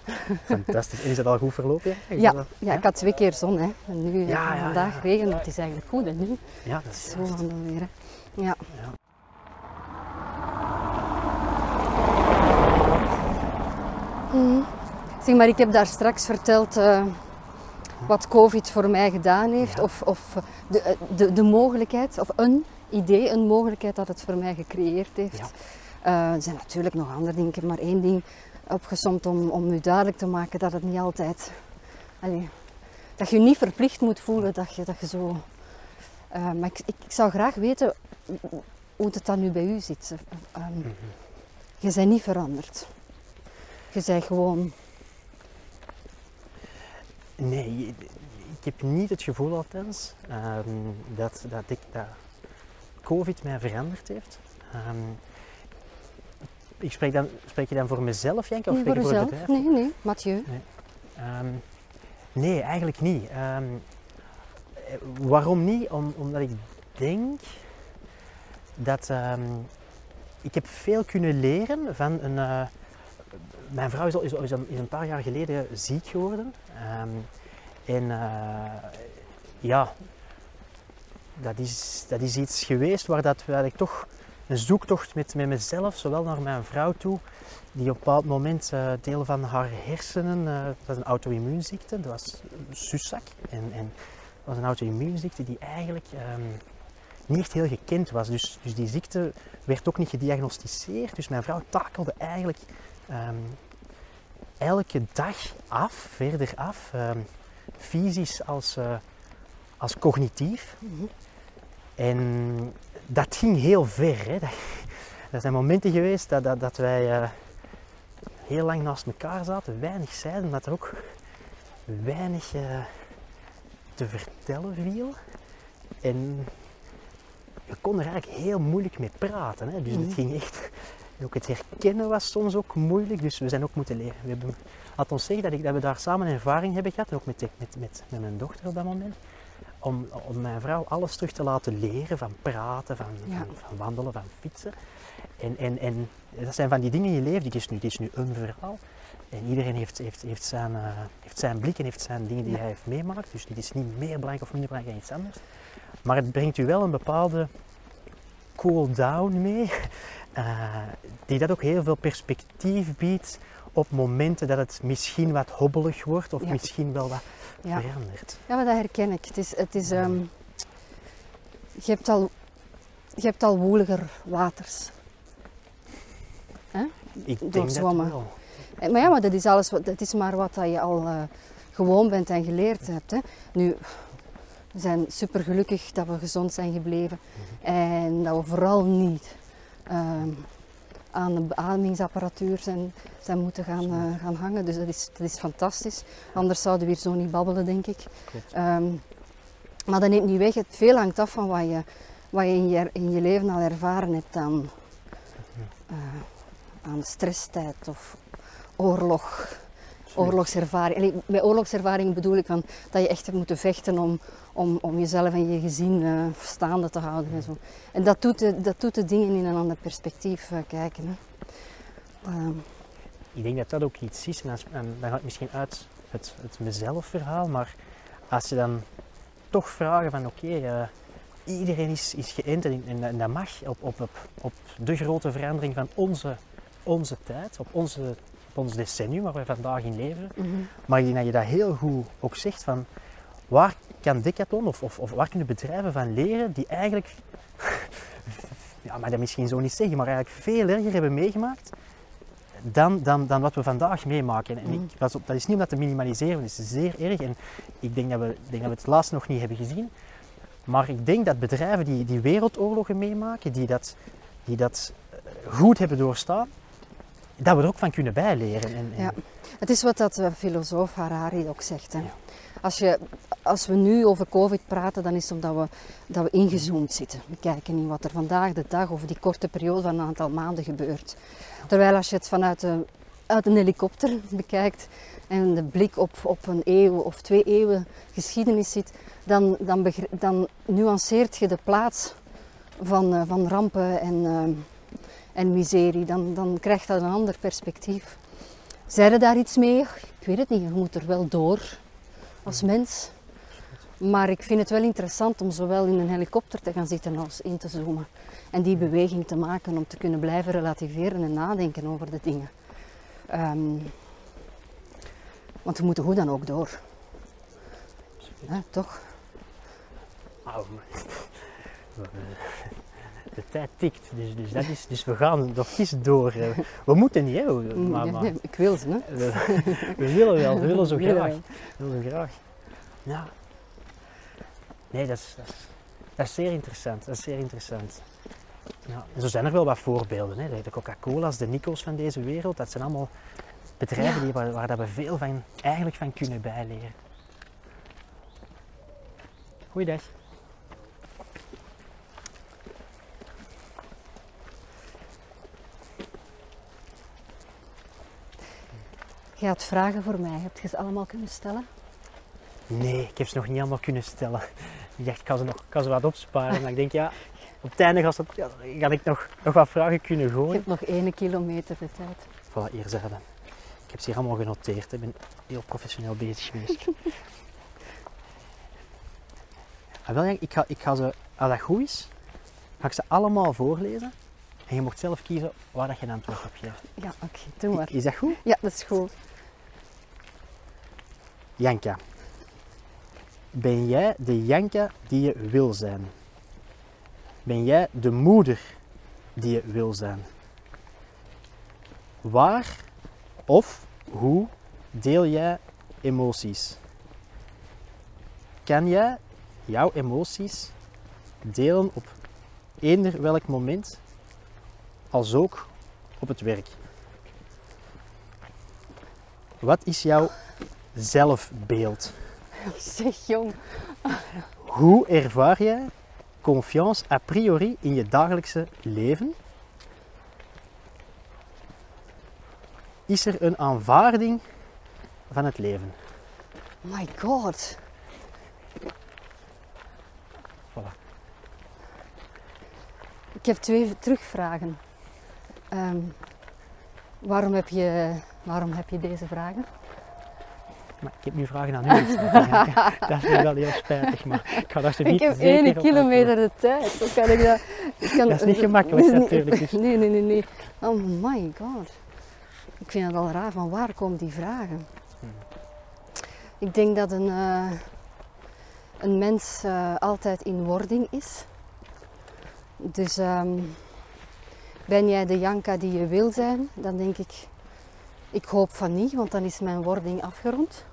fantastisch. En is dat al goed verlopen? Ja, Ja, ja, ik had twee keer zon. Hè. En nu eh, Ja, vandaag regen, dat is eigenlijk goed. En nu ja, dat het is zo de weer. Hè. Ja. Mhm. Zeg maar, ik heb daar straks verteld wat COVID voor mij gedaan heeft. Ja. Of, of de, de, de mogelijkheid, of een idee, een mogelijkheid dat het voor mij gecreëerd heeft. Ja. Eh, er zijn natuurlijk nog andere dingen. Ik heb maar één ding opgesomd om, om u duidelijk te maken dat het niet altijd... Dat je je niet verplicht moet voelen dat je, dat je zo... Eh, maar ik, ik, ik zou graag weten hoe het dan nu bij u zit. Eh, ehm, Mhm. je bent niet veranderd. Je bent gewoon... Nee, ik heb niet het gevoel althans ehm, dat, dat, ik, dat COVID mij veranderd heeft. Ehm, ik spreek, dan, spreek je dan voor mezelf, Janke, of Nee, voor je voor het uzelf? bedrijf? Nee, nee, Mathieu. Ehm, nee, eigenlijk niet. Eh, waarom niet? Om, omdat ik denk dat ik heb veel kunnen leren van een. eh, mijn vrouw is, al, is, al- is een- is een paar jaar geleden ziek geworden. Ehm, en eh, ja, dat, is, dat is iets geweest waar, dat, waar ik toch een zoektocht met, met mezelf, zowel naar mijn vrouw toe, die op een bepaald moment eh, deel van haar hersenen, eh, dat was een auto-immuunziekte, dat was SUSAC. En, en dat was een auto-immuunziekte die eigenlijk ehm, niet echt heel gekend was. Dus, dus die ziekte werd ook niet gediagnosticeerd. Dus mijn vrouw takelde eigenlijk ehm, elke dag af, verder af, ehm, fysisch als, eh, als cognitief. En dat ging heel ver. Hè. Dat, er zijn momenten geweest dat, dat, dat wij eh, heel lang naast elkaar zaten, weinig zeiden, dat er ook weinig eh, te vertellen viel. En we konden er eigenlijk heel moeilijk mee praten. Hè. Dus het ging echt... en Ook het herkennen was soms ook moeilijk, dus we zijn ook moeten leren. We hebben, laat ons zeggen dat, ik, dat we daar samen ervaring hebben gehad, en ook met, met, met, met mijn dochter op dat moment, om, om mijn vrouw alles terug te laten leren, van praten, van, Ja. van, van wandelen, van fietsen. En, en, en dat zijn van die dingen in je leven, dit is nu, dit is nu een verhaal. En iedereen heeft, heeft, heeft, zijn, eh, heeft zijn blik en heeft zijn dingen die Ja. hij heeft meemaakt. Dus dit is niet meer belangrijk of minder belangrijk dan iets anders. Maar het brengt u wel een bepaalde cool down mee, eh, die dat ook heel veel perspectief biedt op momenten dat het misschien wat hobbelig wordt of Ja. misschien wel wat Ja. verandert. Ja, maar dat herken ik. Het is, het is, ehm, je, hebt al, je hebt al woeliger waters. Ik denk dat Doorzwommen. wel. Eh, Maar ja, maar dat is, alles, wat- dat is maar wat dat je al eh, gewoon bent en geleerd hebt. Hè. Nu, we zijn super gelukkig dat we gezond zijn gebleven. En dat we vooral niet aan de beademingsapparatuur zijn, zijn moeten gaan, eh, gaan hangen. Dus dat is, dat is fantastisch. Anders zouden we hier zo niet babbelen, denk ik. Ehm, maar dat neemt niet weg. Het veel hangt af van wat je, wat je, in, je in je leven al ervaren hebt aan, eh, aan stresstijd of oorlog, oorlogservaring. Allee, met oorlogservaring bedoel ik van dat je echt hebt moeten vechten om, om, om jezelf en je gezin eh, staande te houden en zo. En dat doet de, dat doet de dingen in een ander perspectief eh, kijken. Hè. Ehm, Ik denk dat dat ook iets is. En, als- en dan gaat het misschien uit het, het mezelf verhaal, maar als je dan toch vragen van oké, eh, iedereen is, is geënt en, en, en dat mag op, op, op, op de grote verandering van onze, onze tijd, op, onze, ons decennium waar wij vandaag in leven. mhm. Maar ik denk dat je dat heel goed ook zegt van waar kan Decathlon of, of, of waar kunnen bedrijven van leren die eigenlijk, [LAUGHS] ja, maar dat misschien zo niet zeggen, maar eigenlijk veel erger hebben meegemaakt dan, dan, dan wat we vandaag meemaken. En ik, op, dat is niet om dat te minimaliseren, het is zeer erg. En ik denk dat we, denk dat we het laatst nog niet hebben gezien. Maar ik denk dat bedrijven die, die wereldoorlogen meemaken, die dat, die dat eh, goed hebben doorstaan, dat we er ook van kunnen bijleren. En, en- Ja. Het is wat dat eh, filosoof Harari ook zegt. Hè. Ja. Als, je, als we nu over COVID praten, dan is het omdat we, dat we ingezoomd zitten. We kijken niet wat er vandaag de dag of die korte periode van een aantal maanden gebeurt. Terwijl als je het vanuit de, uit een helikopter [LAUGHS] bekijkt en de blik op, op een eeuw of twee eeuwen geschiedenis ziet, dan, dan, dan nuanceert je de plaats van, eh, van rampen en, eh, en miserie. Dan, dan krijgt dat een ander perspectief. Zijn er daar iets mee? Ik weet het niet. Je moet er wel door als mens. Maar ik vind het wel interessant om zowel in een helikopter te gaan zitten als in te zoomen. En die beweging te maken om te kunnen blijven relativeren en nadenken over de dingen. Ehm, want we moeten hoe dan ook door. Hè, toch? Maar- [LAUGHS] de tijd tikt, dus, dus, dat is, dus we gaan nog eens door. eh. We moeten niet, hè? maar ik wil ze, hè? [LAUGHS] we, we willen wel, we willen zo willen graag. We willen zo graag. Ja. Nee, dat is, dat, is, dat is zeer interessant. Dat is zeer interessant. Ja. En zo zijn er wel wat voorbeelden. Hè? De Coca-Cola's, de Nico's van deze wereld, dat zijn allemaal bedrijven Ja. die, waar, waar dat we veel van, eigenlijk van kunnen bijleren. Goeiedag. Je had vragen voor mij. Heb je ze allemaal kunnen stellen? Nee, ik heb ze nog niet allemaal kunnen stellen. Ik dacht, ik kan ze, nog, kan ze wat opsparen. Maar ik denk, ja, op het einde ze- ja, ga ik nog, nog wat vragen kunnen Je gooien. hebt nog één kilometer de tijd. Voilà, hier zijn ze. Ik heb ze hier allemaal genoteerd. Ik ben heel professioneel bezig geweest. [LAUGHS] Ah, wel, ik, ga, ik ga ze, als dat goed is, ga ik ze allemaal voorlezen. En je mocht zelf kiezen waar dat je een antwoord op geeft. Ja, oké, doe maar. Is dat goed? Ja, dat is goed. Janka. Ben jij de Janka die je wil zijn? Ben jij de moeder die je wil zijn? Waar of hoe deel jij emoties? Kan jij jouw emoties delen op eender welk moment, als ook op het werk? Wat is jouw zelfbeeld? Zeg jong. Hoe ervaar jij confiance a priori in je dagelijkse leven? Is er een aanvaarding van het leven? My god. Voilà. Ik heb twee terugvragen. Ehm, waarom, heb je, waarom heb je deze vragen? Maar ik heb nu vragen aan u. Janke. Dat is [LAUGHS] wel heel spijtig, maar ik ga daar zo Ik niet heb één kilometer de tijd. Hoe kan ik dat? Ik kan, Dat is niet gemakkelijk natuurlijk, dus. Nee, nee, nee, nee. Oh my god. Ik vind het al raar, van waar komen die vragen? Hmm. Ik denk dat een, eh, een mens eh, altijd in wording is. Dus ehm, ben jij de Janka die je wil zijn, dan denk ik, ik hoop van niet, want dan is mijn wording afgerond.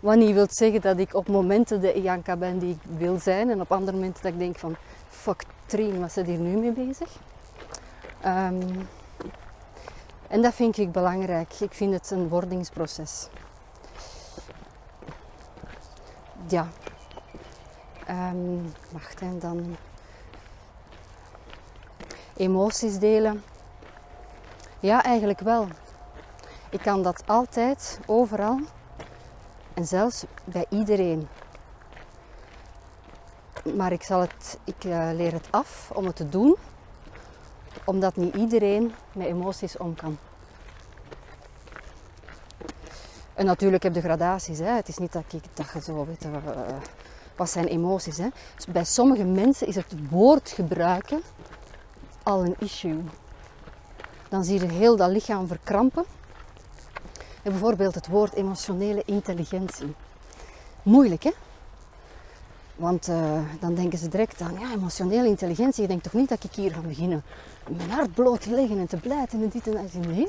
Wat niet wil zeggen dat ik op momenten de Janka ben die ik wil zijn en op andere momenten dat ik denk van fuck Trien, wat zit hier nu mee bezig? Ehm, en dat vind ik belangrijk. Ik vind het een wordingsproces. Ja. Ehm, wacht, en dan emoties delen. Ja, eigenlijk wel. Ik kan dat altijd, overal en zelfs bij iedereen. Maar ik, zal het, ik eh, leer het af om het te doen, omdat niet iedereen met emoties om kan. En natuurlijk heb je gradaties. Hè. Het is niet dat ik dat zo weet. eh, wat zijn emoties? Hè. Dus bij sommige mensen is het woord gebruiken al een issue. Dan zie je heel dat lichaam verkrampen. En bijvoorbeeld het woord emotionele intelligentie. Moeilijk hè? Want eh, dan denken ze direct aan ja, emotionele intelligentie. Je denkt toch niet dat ik hier ga beginnen mijn hart bloot te leggen en te blijten en dit en dat. Nee,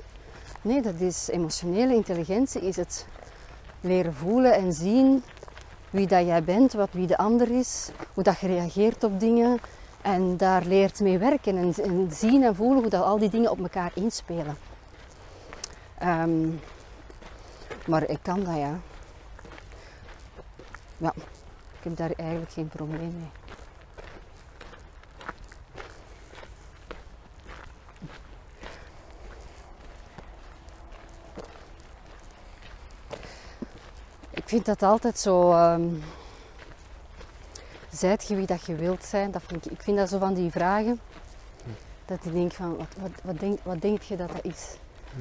nee, dat is emotionele intelligentie. Is het leren voelen en zien wie dat jij bent, wat wie de ander is, hoe dat je reageert op dingen. En daar leert mee werken en, en zien en voelen hoe dat al die dingen op elkaar inspelen. Ehm, maar ik kan dat ja. Ja, ik heb daar eigenlijk geen probleem mee. Ik vind dat altijd zo. ehm zijt je wie dat je wilt zijn? Dat vind ik, ik vind dat zo van die vragen. Dat ik denk van, wat, wat, wat, denk, wat denk je dat dat is?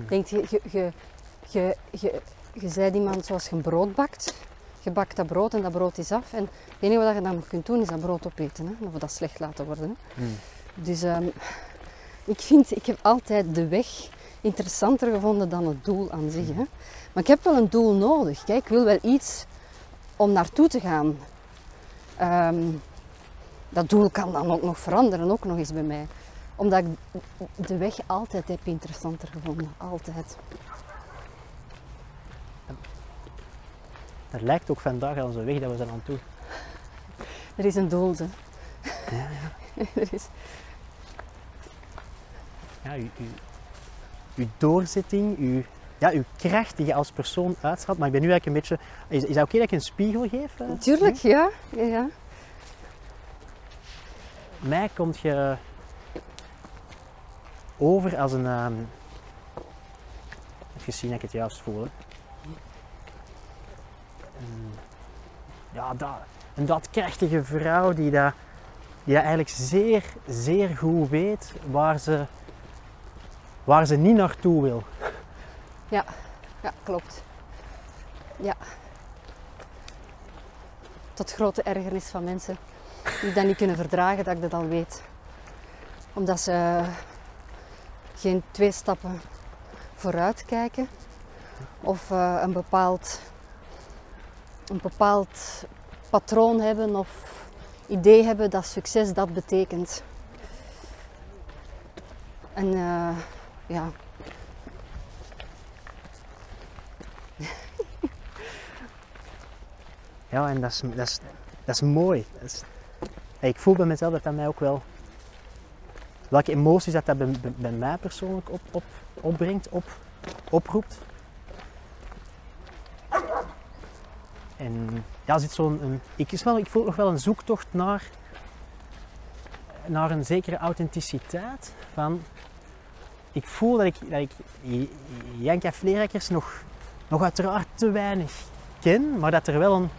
Denk je, je, je, je, je, iemand zoals je een brood bakt. Je bakt dat brood en dat brood is af. En het enige wat je dan nog kunt doen is dat brood opeten. Hè? Of dat slecht laten worden. Hè? Hmm. Dus ehm, ik vind, ik heb altijd de weg interessanter gevonden dan het doel aan zich. Hè? Maar ik heb wel een doel nodig. Kijk, ik wil wel iets om naartoe te gaan. Ehm, dat doel kan dan ook nog veranderen, ook nog eens bij mij. Omdat ik de weg altijd heb interessanter gevonden. Altijd. Dat lijkt ook vandaag aan onze weg dat we zijn aan doen. Er is een doel, [LAUGHS] hè. er is, Ja, uw, uw, uw doorzetting, uw, ja, uw kracht die je als persoon uitstraalt. Maar ik ben nu eigenlijk een beetje... Is, is dat oké dat ik een spiegel geef? eh? Natuurlijk, ja. ja, ja. Mij komt je over als een... ehm even zien dat ik het juist voel. ja, dat, een daadkrachtige vrouw die dat, die dat eigenlijk zeer, zeer goed weet waar ze, waar ze niet naartoe wil. Ja, klopt. Ja. Tot grote ergernis van mensen die dat niet kunnen verdragen dat ik dat al weet. Omdat ze geen twee stappen vooruit kijken of eh, een, bepaald, een bepaald patroon hebben of idee hebben dat succes dat betekent. En eh, ja. Ja, en dat is, dat is, dat is mooi. Dat ik voel bij mezelf dat dat mij ook wel... Welke emoties dat, dat bij, mij persoonlijk op, op, opbrengt, op, oproept. En ja, zit zo'n... Ik, is wel, ik voel nog wel een zoektocht naar, naar een zekere authenticiteit. Van, ik voel dat ik, dat ik Janka Vleerakkers nog, nog uiteraard te weinig ken, maar dat er wel een,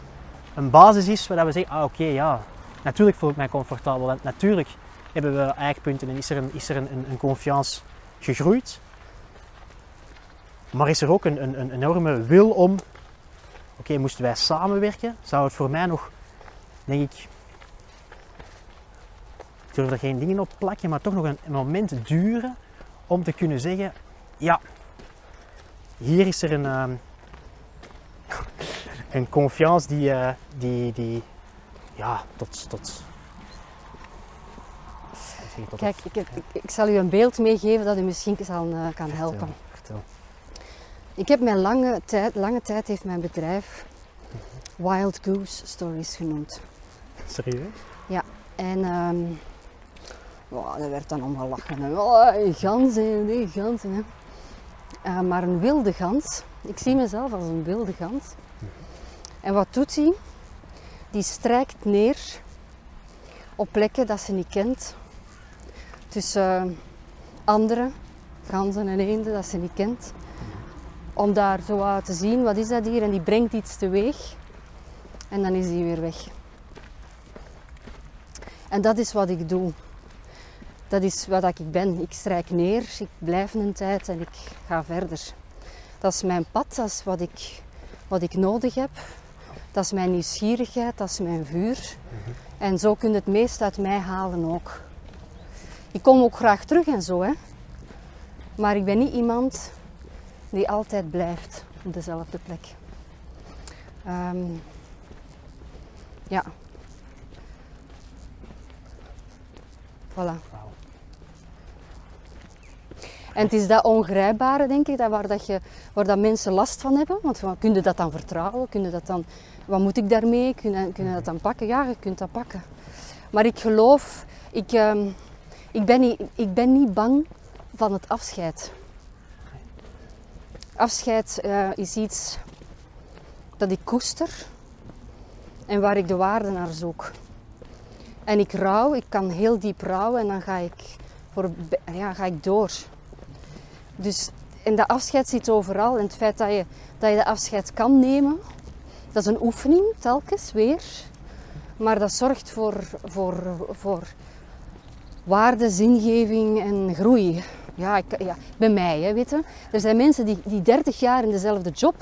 een basis is waar we zeggen, ah oké, ja, natuurlijk voel ik mij comfortabel. En natuurlijk hebben we eikpunten en is er een, is er een, een, een confiance gegroeid. Maar is er ook een, een, een enorme wil om, oké, moesten wij samenwerken, zou het voor mij nog, denk ik, ik durf er geen dingen op plakken, maar toch nog een, moment duren om te kunnen zeggen, ja, hier is er een, ehm, een confiance die, eh, die, die ja, tot, tot, Kijk, ik, heb- ik, ik zal u een beeld meegeven dat u misschien zal, eh, kan helpen. vertel, vertel. Ik heb mijn lange tijd, lange tijd heeft mijn bedrijf Wild Goose Stories genoemd. Serieus? En ehm wow, daar werd dan om gelachen. Oh, hè, nee, ganzen. Hè. Eh, maar een wilde gans, ik zie mezelf als een wilde gans. En wat doet hij? Die strijkt neer op plekken dat ze niet kent. Tussen eh, andere ganzen en eenden dat ze niet kent. Om daar zo wat te zien, wat is dat hier? En die brengt iets teweeg. En dan is die weer weg. En dat is wat ik doe. Dat is wat ik ben. Ik strijk neer, ik blijf een tijd en ik ga verder. Dat is mijn pad, dat is wat ik, wat ik nodig heb. Dat is mijn nieuwsgierigheid, dat is mijn vuur. En zo kun je het meest uit mij halen ook. Ik kom ook graag terug en zo, hè. Maar ik ben niet iemand die altijd blijft op dezelfde plek. Ehm, ja. Voilà. En het is dat ongrijpbare, denk ik, dat waar, dat je, waar dat mensen last van hebben. Want kun je dat dan vertrouwen? Kun je dat dan, wat moet ik daarmee? Kun je, dat dan pakken? Ja, je kunt dat pakken. Maar ik geloof, ik, ehm, ik, ben, niet, ik ben niet bang van het afscheid. Afscheid eh, is iets dat ik koester en waar ik de waarde naar zoek. En ik rouw, ik kan heel diep rouwen en dan ga ik, voor, ja, ga ik door. Dus, en dat afscheid zit overal. En het feit dat je, dat je dat afscheid kan nemen, dat is een oefening, telkens weer. Maar dat zorgt voor, voor, voor waarde, zingeving en groei. Ja, ik, ja bij mij, hè, weet je. Er zijn mensen die, die 30 jaar in dezelfde job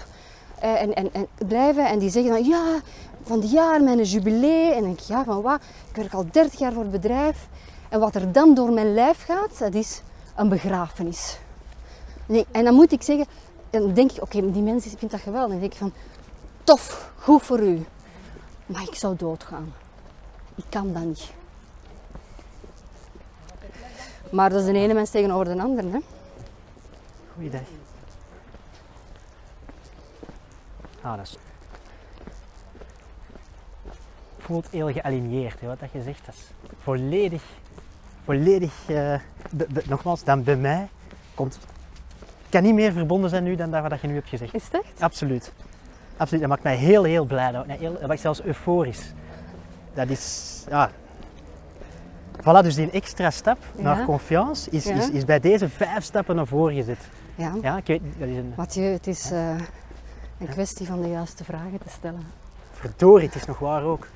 eh, en, en, en blijven en die zeggen dan, ja, van die jaar mijn jubilee. En denk ik, ja, van wat? Ik werk al 30 jaar voor het bedrijf. En wat er dan door mijn lijf gaat, dat is een begrafenis. En dan moet ik zeggen, en dan denk ik, oké, die mensen vindt dat geweldig. Dan denk van, tof, goed voor u. Maar ik zou doodgaan. Ik kan dat niet. Maar dat is de ene mens tegenover de andere. Hè? Goeiedag. Ah, dat is... Voelt heel gealigneerd, hè, wat dat je zegt. Dat is volledig, volledig, eh, be- be- nogmaals, dan bij mij komt... kan niet meer verbonden zijn nu dan dat wat je nu hebt gezegd. Is het echt? Absoluut. Absoluut. Dat maakt mij heel, heel blij. Dat maakt heel, dat maakt zelfs euforisch. Dat is, ja... Voilà, dus die extra stap naar Ja. confiance is, is, is bij deze vijf stappen naar voren gezet. Ja. Ja, ik weet, dat is een... Mathieu, het is eh, een kwestie van de juiste vragen te stellen. Verdorie, het is nog waar ook.